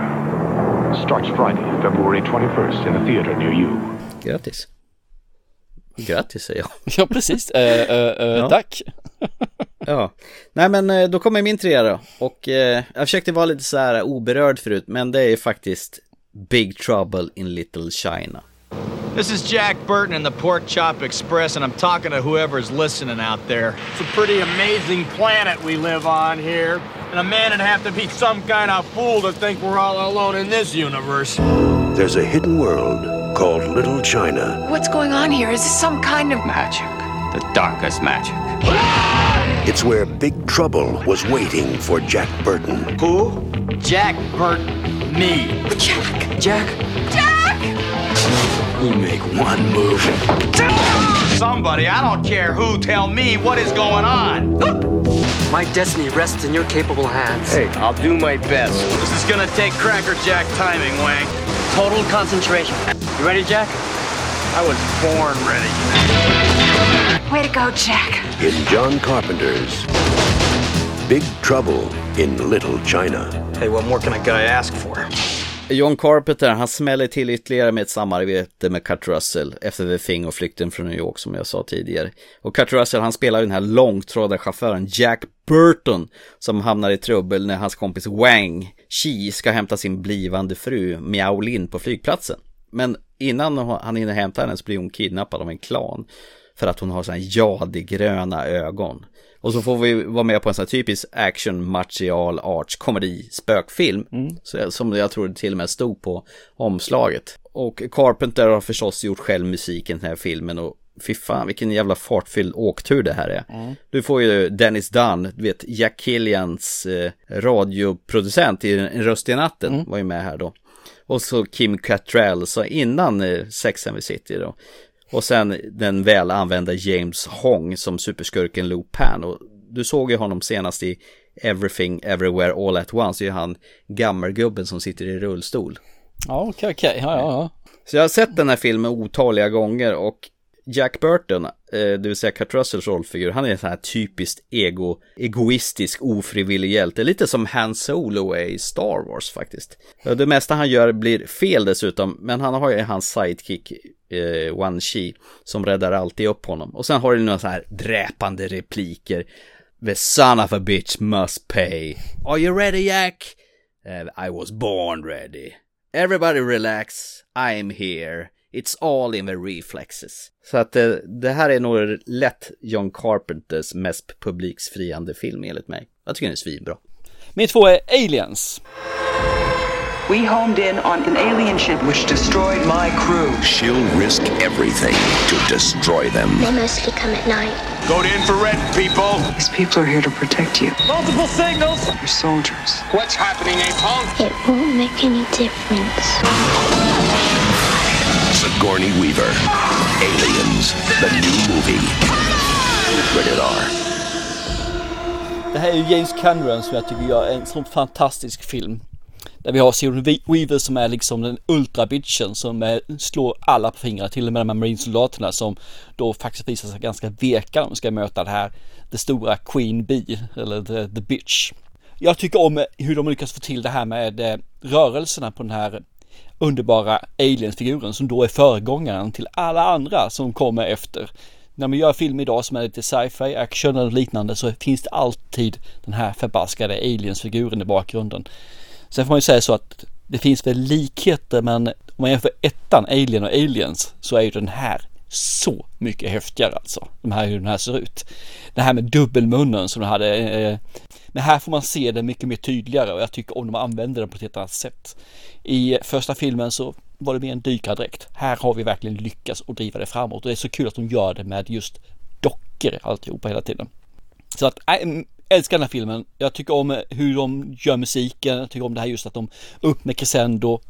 Starts Friday, February 21st in a theater near you. Grattis. Grattis säger jag. Ja, precis. Eh, eh, eh, Ja. Tack. Ja, nej men eh, då kommer min trea då. Och eh, jag försökte vara lite så här oberörd förut, men det är faktiskt Big Trouble in Little China. This is Jack Burton in the Pork Chop Express, and I'm talking to whoever's listening out there. It's a pretty amazing planet we live on here. And a man would have to be some kind of fool to think we're all alone in this universe. There's a hidden world called Little China. What's going on here? Is this some kind of magic? The darkest magic. It's where Big Trouble was waiting for Jack Burton. Who? Jack Burton. Me. Jack! Jack? Jack! You make one move. Somebody, I don't care who, tell me what is going on. My destiny rests in your capable hands. Hey, I'll do my best. This is gonna take crackerjack timing, Wang. Total concentration. You ready, Jack? I was born ready. Way to go, Jack. In John Carpenter's Big Trouble in Little China. Hey, what more can a guy ask for? John Carpenter, han smäller till ytterligare med ett samarbete med Kurt Russell efter The Thing och Flykten från New York som jag sa tidigare. Och Kurt Russell, han spelar ju den här långtradarchauffören Jack Burton som hamnar i trubbel när hans kompis Wang Chi ska hämta sin blivande fru Miao Lin på flygplatsen. Men innan han hinner hämta henne så blir hon kidnappad av en klan. För att hon har sådana jadigröna ögon. Och så får vi vara med på en sån här typisk action martial arts komedi spökfilm. Så, som jag tror det till och med stod på omslaget. Och Carpenter har förstås gjort själv musiken i den här filmen och fy fan vilken jävla fartfylld åktur det här är. Mm. Du får ju Dennis Dunn, du vet Jack Killians eh, radioproducent i En röst i natten var ju med här då. Och så Kim Cattrall, så innan eh, Sex and the City då. Och sen den väl använda James Hong som superskurken Lou Pan. Och du såg ju honom senast i Everything Everywhere All At Once. Det är ju han gammelgubben som sitter i rullstol. Ja, okej, okej. Ja, ja, ja. Så jag har sett den här filmen otaliga gånger och Jack Burton, eh, det vill säga Kurt Russells rollfigur, han är en sån här typiskt ego, egoistisk, ofrivillig hjälte. Lite som Han Solo är i Star Wars faktiskt. Det mesta han gör blir fel dessutom, men han har ju hans sidekick eh, Wan Chi som räddar alltid upp honom. Och sen har du några så här dräpande repliker. The son of a bitch must pay. Are you ready Jack? Eh, I was born ready. Everybody relax, I'm here. It's all in the reflexes. Så att det, det här är nog lätt John Carpenters mest publiksfriande film enligt mig. Jag tycker den är svinbra. Min två är Aliens. We homed in on an alien ship which destroyed my crew. She'll risk everything to destroy them. They mostly come at night. Go to infrared, people. These people are here to protect you. Multiple signals. You're soldiers. What's happening, A-Punk? It won't make any difference. Sigourney Weaver. Aliens. The new movie. Rated R. Det här är ju James Cameron som jag tycker gör en sån fantastisk film. Där vi har Sigourney Weaver som är liksom den ultrabitchen som slår alla på fingrarna, till och med de här marinsoldaterna som då faktiskt visar sig ganska veka när de ska möta det här, det stora Queen Bee, eller the, the Bitch. Jag tycker om hur de lyckas få till det här med eh, rörelserna på den här underbara aliensfiguren som då är föregångaren till alla andra som kommer efter. När man gör film idag som är lite sci-fi, action eller liknande så finns det alltid den här förbaskade aliensfiguren i bakgrunden. Sen får man ju säga så att det finns väl likheter men om man jämför ettan, Alien och Aliens, så är ju den här så mycket häftigare alltså. De här, hur den här ser ut. Det här med dubbelmunnen som de hade. Eh, men här får man se det mycket mer tydligare och jag tycker om de använder den på ett helt annat sätt. I första filmen så var det mer en dykardräkt. Här har vi verkligen lyckats och driva det framåt och det är så kul att de gör det med just dockor alltihopa hela tiden. Så att, äh, älskar den här filmen. Jag tycker om hur de gör musiken. Jag tycker om det här just att de upp med crescendo,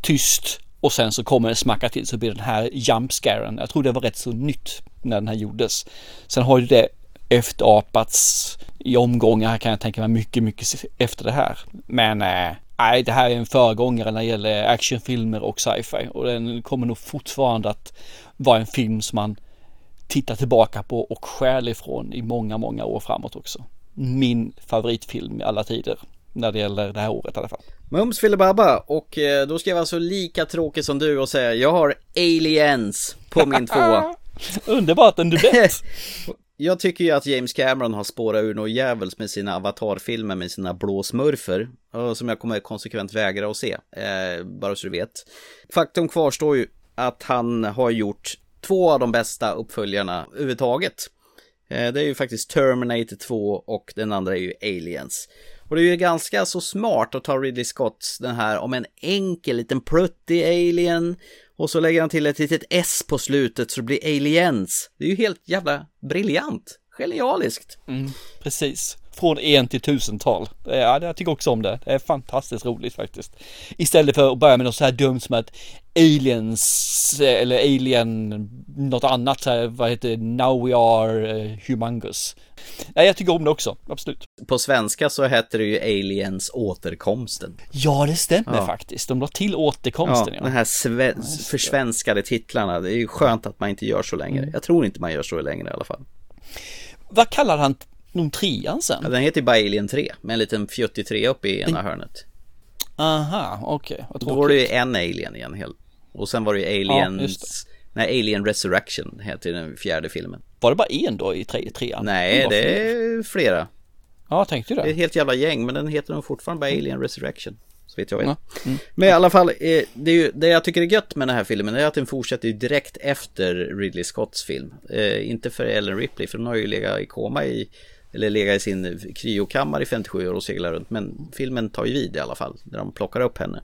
tyst och sen så kommer det smacka till så blir den här jump scaren. Jag tror det var rätt så nytt när den här gjordes. Sen har ju det efterapats i omgångar kan jag tänka mig mycket, mycket efter det här. Men äh, nej, det här är en föregångare när det gäller actionfilmer och sci-fi och den kommer nog fortfarande att vara en film som man tittar tillbaka på och skäl ifrån i många, många år framåt också. Min favoritfilm i alla tider när det gäller det här året i alla fall. Mums filibabba och eh, då ska jag vara så lika tråkig som du och säga jag har Aliens på min tvåa. Underbart, en duett! Jag tycker ju att James Cameron har spårat ur något djävulskt med sina avatarfilmer med sina blå smurfer. Som jag kommer konsekvent vägra att se, eh, bara så du vet. Faktum kvarstår ju att han har gjort två av de bästa uppföljarna överhuvudtaget. Eh, det är ju faktiskt Terminator 2 och den andra är ju Aliens. Och det är ju ganska så smart att ta Ridley Scotts den här om en enkel liten pruttig alien och så lägger han till ett litet S på slutet så det blir aliens. Det är ju helt jävla briljant. Genialiskt. Mm, precis. Från en till tusental. Ja, jag tycker också om det. Det är fantastiskt roligt faktiskt. Istället för att börja med något så här dumt som att aliens eller alien något annat så här, vad heter det, now we are uh, humongous. Nej, jag tycker om det också, absolut. På svenska så heter det ju Aliens återkomsten. Ja, det stämmer Ja. faktiskt. De la till återkomsten. Ja, den här sve- försvenskade titlarna. Det är ju skönt att man inte gör så längre. Mm. Jag tror inte man gör så längre i alla fall. Vad kallar han någon trean sen? Ja, den heter ju bara Alien 3 med en liten fjuttig 3 uppe i ena hörnet. Aha, okej. Vad Då var det ju en Alien igen. helt- Och sen var det ju Ja, Aliens... just Nej, Alien Resurrection heter den fjärde filmen. Var det bara en då i tre, trean? Nej, det är flera. Ja, tänkte Det är det. ett helt jävla gäng, men den heter nog fortfarande bara Alien Resurrection. Så vet jag vet. Ja. Mm. Men i alla fall, eh, det, är ju, det jag tycker är gött med den här filmen är att den fortsätter direkt efter Ridley Scotts film. Eh, inte för Ellen Ripley, för hon har ju legat i koma i, eller legat i sin kryokammare i 57 år och seglat runt. Men filmen tar ju vid i alla fall, där de plockar upp henne.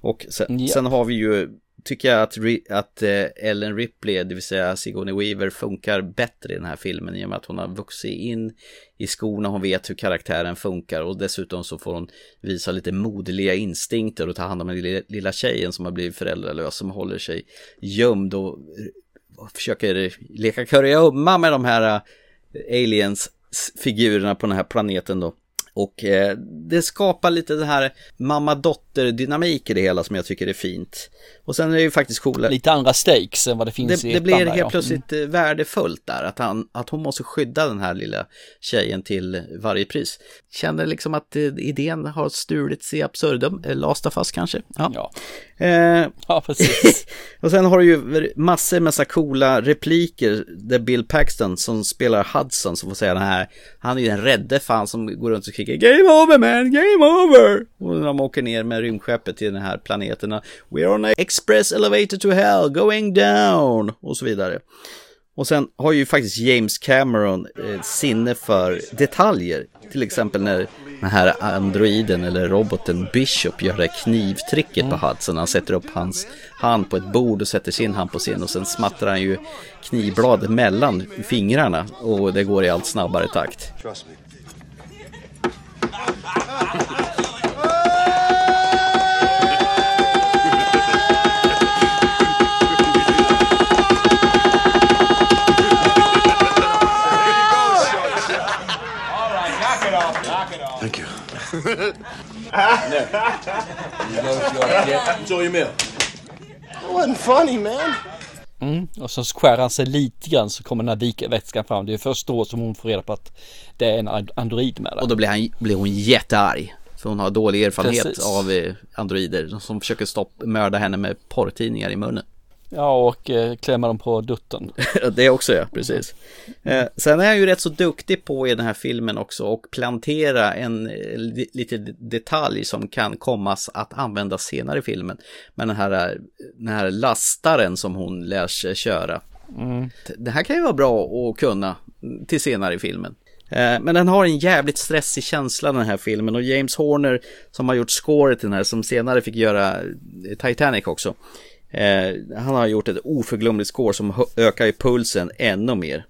Och sen, Ja. sen har vi ju, tycker jag att, att eh, Ellen Ripley, det vill säga Sigourney Weaver, funkar bättre i den här filmen i och med att hon har vuxit in i skorna, hon vet hur karaktären funkar och dessutom så får hon visa lite moderliga instinkter och ta hand om den lilla, tjejen som har blivit föräldralös, som håller sig gömd och, och försöker leka kurragömma med de här eh, aliens figurerna på den här planeten då. Och eh, det skapar lite den här mamma-dotter-dynamik i det hela som jag tycker är fint. Och sen är det ju faktiskt coola... Lite andra stakes än vad det finns Det, i det blir helt ja. plötsligt eh, värdefullt där, att, han, att hon måste skydda den här lilla tjejen till varje pris. Känner liksom att eh, idén har stulits i absurdum, eh, Last of Us kanske. Ja, ja. Eh, ja precis. och sen har du ju massor med så coola repliker där Bill Paxton som spelar Hudson som får säga den här, han är ju den rädde fan som går runt och skriker Game over man, game over! Och de åker ner med rymdskeppet till den här planeten We're on a express elevator to hell, going down! Och så vidare. Och sen har ju faktiskt James Cameron eh, sinne för detaljer. Till exempel när den här androiden eller roboten Bishop gör det här knivtricket på Hudson. Han sätter upp hans hand på ett bord och sätter sin hand på sin och sen smattrar han ju knivbladet mellan fingrarna och det går i allt snabbare takt. Trust me. Thank you. Enjoy your meal. That wasn't funny, man. Mm. Och så skär han sig lite grann så kommer den här vikvätskan fram. Det är först då som hon får reda på att det är en and- android med där. Och då blir, han, blir hon jättearg. För hon har dålig erfarenhet Precis. av eh, androider som försöker stoppa, mörda henne med porrtidningar i munnen. Ja, och eh, klämma dem på dutten. det också ja, precis. Eh, sen är han ju rätt så duktig på i den här filmen också och plantera en eh, li- lite detalj som kan kommas att användas senare i filmen. Men den här, eh, den här lastaren som hon lär sig köra. Mm. Det här kan ju vara bra att kunna till senare i filmen. Eh, Men den har en jävligt stressig känsla den här filmen och James Horner som har gjort scoret till den här som senare fick göra Titanic också. Eh, han har gjort ett oförglömligt score som ökar ju pulsen ännu mer.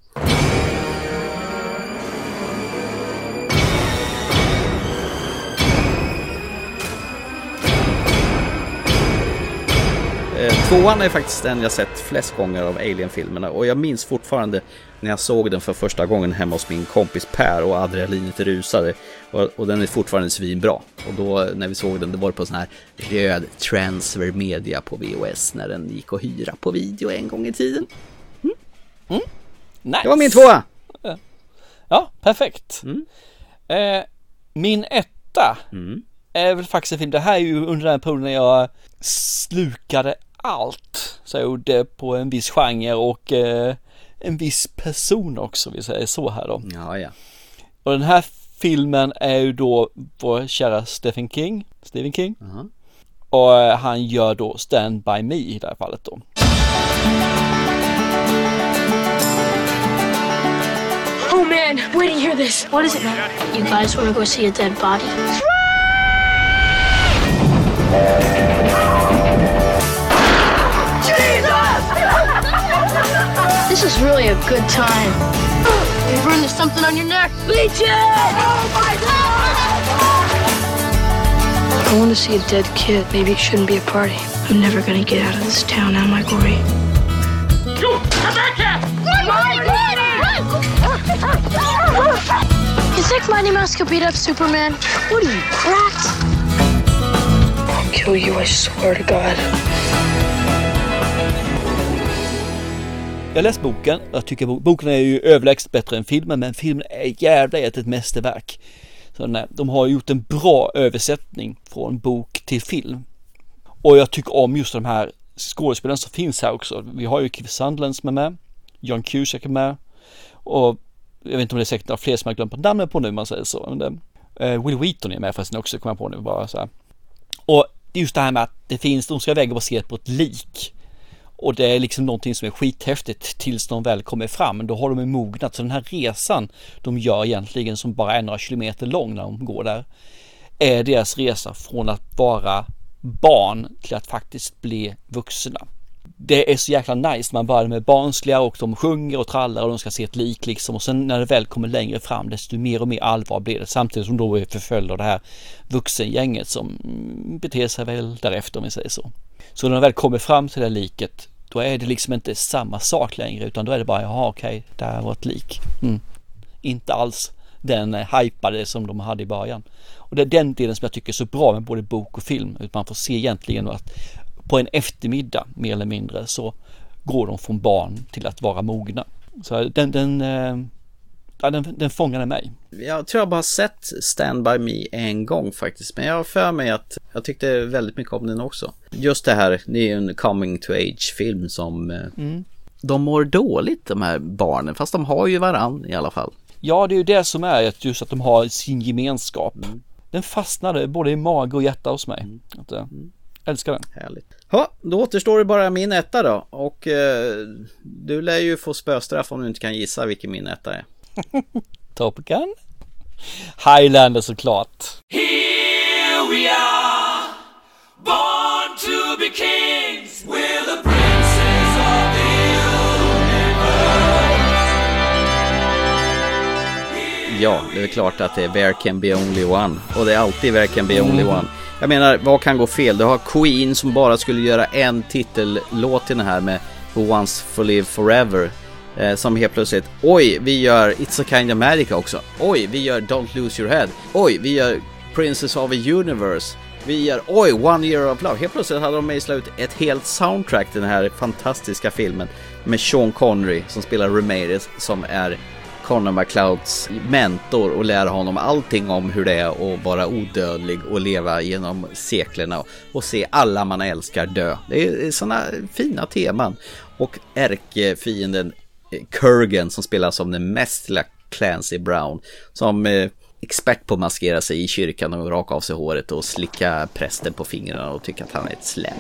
Eh, tvåan är faktiskt den jag sett flest gånger av Alien-filmerna och jag minns fortfarande när jag såg den för första gången hemma hos min kompis Per och adrenalinet rusade. Och, och den är fortfarande svinbra. Och då när vi såg den, det var på sån här röd transfer media på VHS när den gick att hyra på video en gång i tiden. Nice. Det var min tvåa! Ja, perfekt. Eh, min etta är väl faktiskt en film, det här är ju under den perioden när jag slukade allt. Så jag gjorde på en viss genre och eh, en viss person också, vi säger så här då. Ja, ja. Och den här filmen är ju då vår kära Stephen King, Stephen King. Och eh, han gör då Stand By Me i det här fallet då. Oh man, wait to hear this. What is it, man? You guys want to go see a dead body? This is really a good time. You burned there's something on your neck. Legion! Oh my god! I want to see a dead kid. Maybe it shouldn't be a party. I'm never gonna get out of this town, am I, Gory? You! Come back here! You think Mighty Mouse could beat up Superman? What are you, cracked? I'll kill you, I swear to God. Jag läste boken, jag tycker boken är ju överlägset bättre än filmen, men filmen är jävla ett mästerverk. Så nej, de har gjort en bra översättning från bok till film. Och jag tycker om just de här skådespelarna som finns här också. Vi har ju Keith Sandland som är med, John Cusack är med och jag vet inte om det är säkert några fler som jag glömt namnet på nu, man säger så. Men det, eh, Will Wheaton är med förresten också, kommer jag på nu bara så här. Och det är just det här med att det finns, de ska väga baserat på ett lik. Och det är liksom någonting som är skithäftigt tills de väl kommer fram. Då har de mognat. Så den här resan de gör egentligen som bara är några kilometer lång när de går där. Är deras resa från att vara barn till att faktiskt bli vuxna. Det är så jäkla nice. Man börjar med barnsliga och de sjunger och trallar och de ska se ett lik liksom. Och sen när det väl kommer längre fram desto mer och mer allvar blir det. Samtidigt som då är förföljda av det här vuxengänget som beter sig väl därefter om vi säger så. Så när de väl kommer fram till det här liket då är det liksom inte samma sak längre utan då är det bara jaha okej, det här var ett lik. Mm. Inte alls den eh, hypade som de hade i början. Och det är den delen som jag tycker är så bra med både bok och film. Att man får se egentligen att på en eftermiddag mer eller mindre så går de från barn till att vara mogna. Så den, den, eh, ja, den, den fångade mig. Jag tror jag bara sett Stand By Me en gång faktiskt. Men jag har för mig att jag tyckte väldigt mycket om den också. Just det här, det är ju en coming to age film som mm. De mår dåligt de här barnen, fast de har ju varann i alla fall. Ja, det är ju det som är just att de har sin gemenskap. Mm. Den fastnade både i mage och hjärta hos mig. Mm. Att, mm. Älskar den. Härligt. Ja, då återstår det bara min etta då. Och eh, du lär ju få spöstraff om du inte kan gissa vilken min etta är. Top Gun? Highlander såklart. Here we are, born to be kings, we're the princes of the universe. Ja, det är klart att det är There can be only one. Och det är alltid There can be only one. Jag menar, vad kan gå fel? Du har Queen som bara skulle göra en titellåt till den här med Who Wants to Live Forever. Eh, som helt plötsligt, oj, vi gör It's a kind of magic också. Oj, vi gör Don't lose your head. Oj, vi gör Princess of the Universe. Vi gör, oj, One year of love. Helt plötsligt hade de mejslat ut ett helt soundtrack till den här fantastiska filmen. Med Sean Connery som spelar Ramirez som är Connor McClouds mentor och lär honom allting om hur det är att vara odödlig och leva genom seklerna och se alla man älskar dö. Det är sådana fina teman. Och ärkefienden Kurgan som spelas som den mest lilla Clancy Brown som eh, expert på att maskera sig i kyrkan och raka av sig håret och slicka prästen på fingrarna och tycka att han är ett slem.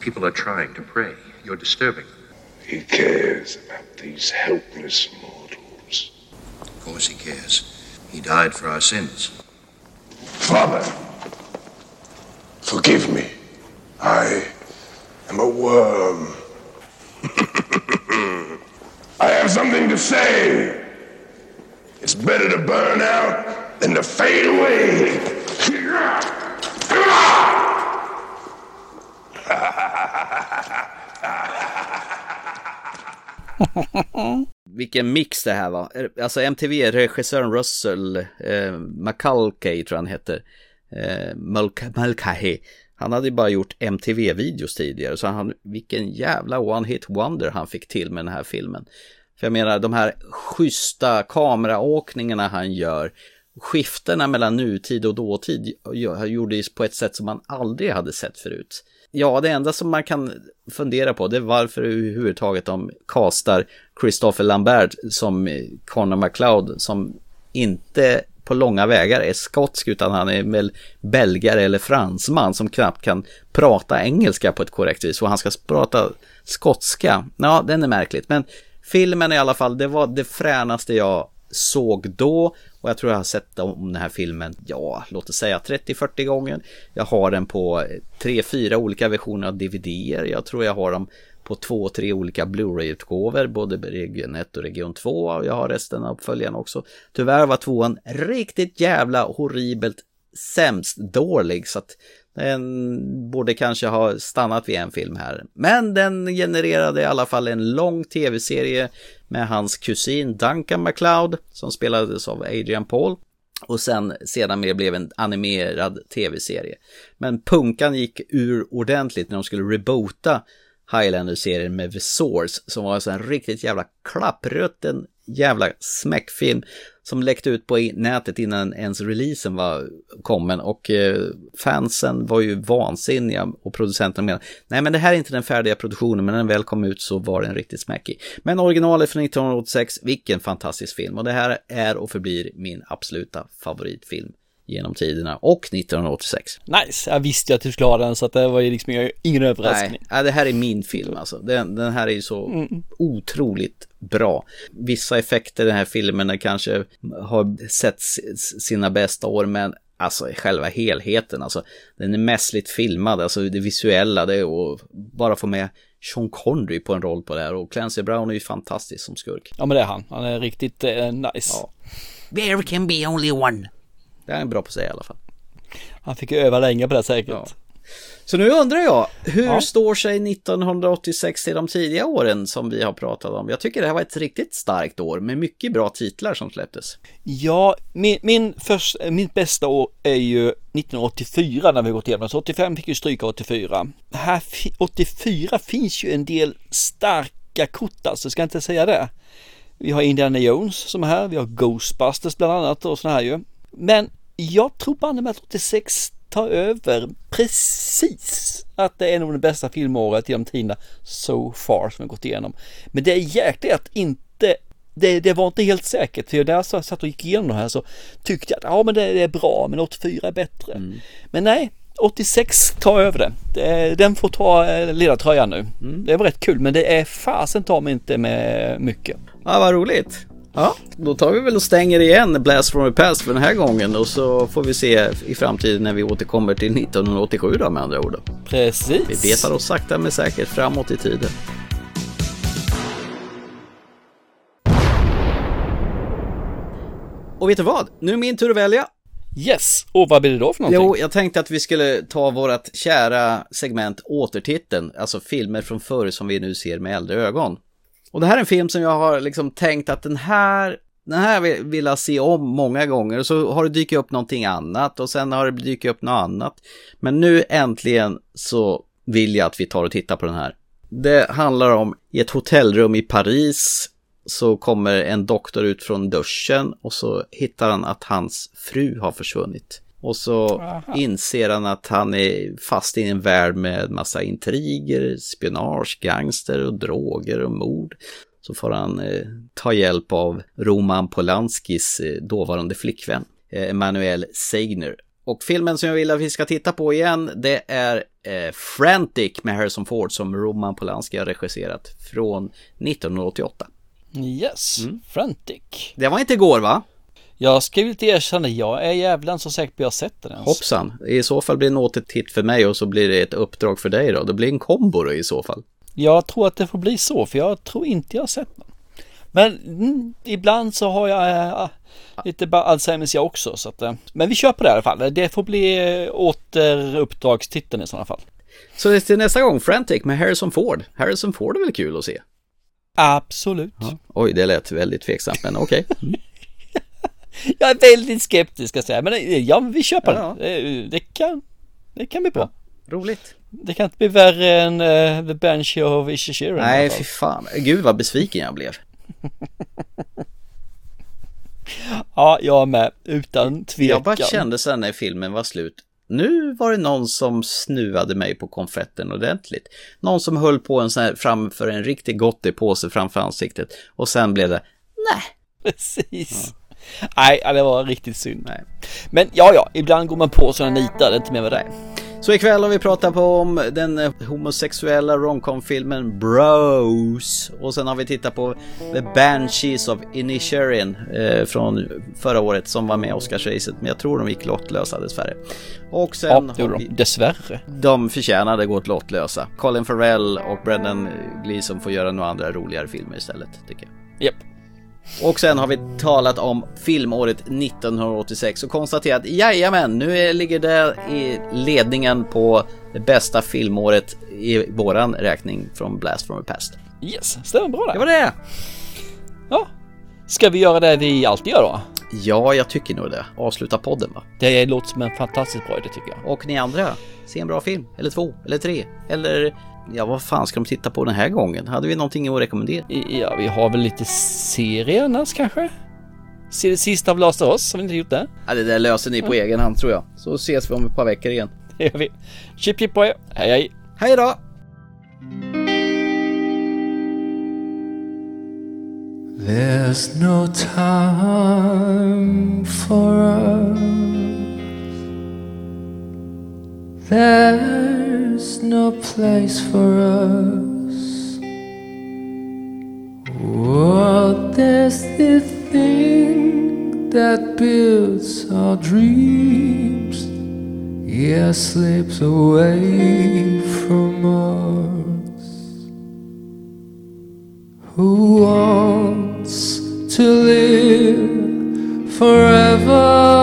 People are trying to pray. You're disturbing them. He cares about these helpless mortals. Of course he cares. He died for our sins. Father, forgive me. I am a worm. I have something to say. It's better to burn out than to fade away. Vilken mix det här var. Alltså MTV-regissören Russell eh, McCulkey tror han heter. Eh. Han hade ju bara gjort MTV-videos tidigare så han, vilken jävla one-hit wonder han fick till med den här filmen. För jag menar de här schyssta kameraåkningarna han gör, skiftena mellan nutid och dåtid gjordes på ett sätt som man aldrig hade sett förut. Ja, det enda som man kan fundera på det är varför överhuvudtaget de kastar Christopher Lambert som Connor McLeod som inte på långa vägar är skotsk utan han är väl belgare eller fransman som knappt kan prata engelska på ett korrekt vis och han ska prata skotska. Ja, den är märkligt men filmen i alla fall, det var det fränaste jag såg då och jag tror jag har sett om den här filmen, ja, låt oss säga 30-40 gånger. Jag har den på 3-4 olika versioner av DVDer. Jag tror jag har dem på två, tre olika Blu-ray-utgåvor, både region 1 och region 2. Och Jag har resten av uppföljarna också. Tyvärr var tvåan riktigt jävla horribelt sämst dålig så att den borde kanske ha stannat vid en film här. Men den genererade i alla fall en lång tv-serie med hans kusin Duncan MacLeod som spelades av Adrian Paul. Och sen sedan mer blev en animerad tv-serie. Men punkan gick ur ordentligt när de skulle reboota Highlander-serien med The Source som var alltså en riktigt jävla klapprutten jävla smäckfilm som läckte ut på nätet innan ens releasen var kommen. Och eh, fansen var ju vansinniga och producenterna menade nej men det här är inte den färdiga produktionen men när den väl kom ut så var den riktigt smäckig. Men originalet från 1986, vilken fantastisk film. Och det här är och förblir min absoluta favoritfilm genom tiderna och 1986. Nice, jag visste ju att du skulle ha den så att det var ju liksom ingen- överraskning. Nej, ja, det här är min film alltså. Den, den här är ju så Mm. otroligt bra. Vissa effekter i den här filmen kanske har sett sina bästa år, men alltså själva helheten, alltså den är mässligt filmad, alltså det visuella, det och bara få med Sean Connery på en roll på det här och Clancy Brown är ju fantastisk som skurk. Ja men det är han, han är riktigt eh, nice. There can be only one. Det är bra på sig i alla fall. Han fick ju öva länge på det säkert. Så nu undrar jag, hur Ja. står sig 1986 till de tidiga åren som vi har pratat om? Jag tycker det här var ett riktigt starkt år med mycket bra titlar som släpptes. Ja, min, min, först, min bästa år är ju 1984 när vi gått igenom. Så 85 fick ju stryka 84. Här, fi- 84 finns ju en del starka kort alltså, ska jag inte säga det. Vi har Indiana Jones som är här, vi har Ghostbusters bland annat och sådana här ju. Men jag tror banne med att 86 tar över precis att det är nog det bästa filmåret genom tiderna so far som vi gått igenom. Men det är jäkligt att inte det, det var inte helt säkert, för när jag satt och gick igenom det här så tyckte jag att ja men det, det är bra, men 84 är bättre. Men nej, 86 tar över det. det. Den får ta eh, ledartröjan nu. Det var rätt kul, men det är fasen tar mig inte med mycket. Ja, vad roligt. Ja, då tar vi väl och stänger igen Blast from the Past för den här gången och så får vi se i framtiden när vi återkommer till 1987 då med andra ord. Precis. Vi betar oss sakta men säkert framåt i tiden. Och vet du vad? Nu är min tur att välja. Yes, och vad blir det då för någonting? Jo, jag tänkte att vi skulle ta vårt kära segment återtiteln, alltså filmer från förr som vi nu ser med äldre ögon. Och det här är en film som jag har liksom tänkt att den här, den här vill vill jag se om många gånger och så har det dykt upp någonting annat och sen har det dykt upp något annat. Men nu äntligen så vill jag att vi tar och tittar på den här. Det handlar om i ett hotellrum i Paris så kommer en doktor ut från duschen och så hittar han att hans fru har försvunnit. Och så Aha. inser han att han är fast i en värld med massa intriger, spionage, gangster och droger och mord. Så får han eh, ta hjälp av Roman Polanskis eh, dåvarande flickvän, eh, Emanuel Seigner. Och filmen som jag vill att vi ska titta på igen, det är eh, Frantic med Harrison Ford som Roman Polanski har regisserat från 1988. Yes, Frantic. Det var inte igår va? Jag ska väl inte erkänna, jag är jävlan så säker på att jag har sett den ens. Hoppsan, i så fall blir det en återtitt för mig och så blir det ett uppdrag för dig då. Det blir en kombo då i så fall. Jag tror att det får bli så, för jag tror inte jag har sett den. Men mm, ibland så har jag äh, lite Alzheimers jag också. Så att, äh, men vi kör på det i alla fall. Det får bli äh, återuppdragstiteln i sådana fall. Så till nästa gång, Frantic med Harrison Ford. Harrison Ford är väl kul att se? Absolut. Oj, det lät väldigt tveksamt, men okej. Jag är väldigt skeptisk ska säga, men äh, ja, vi på Ja. Det, det, kan, det kan bli bra. Roligt. Det kan inte bli värre än äh, The Banshee of Inisherin. i alla Nej, fy fan. Gud vad besviken jag blev. Ja, jag med. Utan tvekan. Jag bara kände sen när filmen var slut. Nu var det någon som snuvade mig på konfetten ordentligt. Någon som höll på en sån här framför en riktig gottepåse framför ansiktet. Och sen blev det, nej. Precis. Nej, det var riktigt synd. Men ja, ja, ibland går man på sådana nitar, det är inte mer med det. Så ikväll har vi pratat på om den eh, homosexuella romcom-filmen Bros. Och sen har vi tittat på The Banshees of Inisherin eh, från förra året som var med i Oscarsracet. Men jag tror de gick lottlösa dessvärre. Och sen Ja, det gjorde vi... de. Dessvärre. De förtjänade gått lottlösa. Colin Farrell och Brendan Gleeson får göra några andra roligare filmer istället, tycker jag. Japp. Och sen har vi talat om filmåret 1986 och konstaterat jajamän, nu ligger det i ledningen på det bästa filmåret i våran räkning från Blast from the Past. Yes, stämmer bra där. Det var det! Ja. Ska vi göra det vi alltid gör då? Ja, jag tycker nog det. Avsluta podden va? Det låter som en fantastiskt bra idé tycker jag. Och ni andra, se en bra film, eller två, eller tre, eller Ja, vad fan ska de titta på den här gången? Hade vi någonting att rekommendera? Ja, vi har väl lite serie annars kanske? Se det sista av Last of Us, har vi inte gjort det? Ja, det där löser ni på egen hand tror jag. Så ses vi om ett par veckor igen. Det gör vi. Chip chip på er. Hej hej! Hej då! There's no time for us. There's no place for us. What is the thing that builds our dreams, yeah, slips away from us. Who wants to live forever?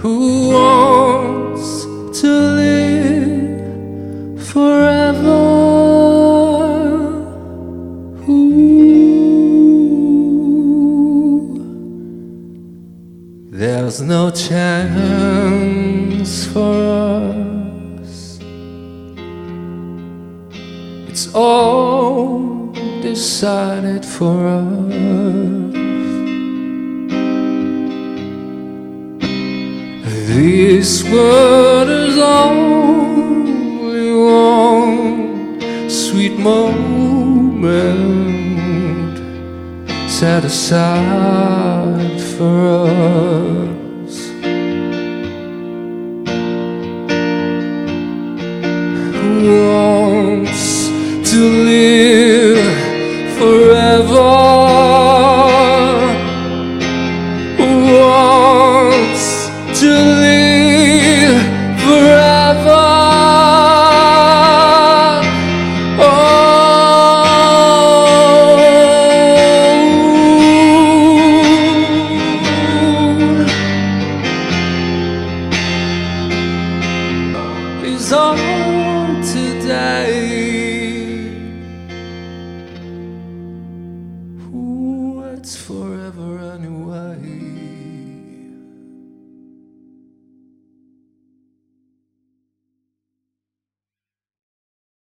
Who wants to live forever? Who? There's no chance for us. It's all decided for us. This world is only one sweet moment set aside for us. Who wants to live?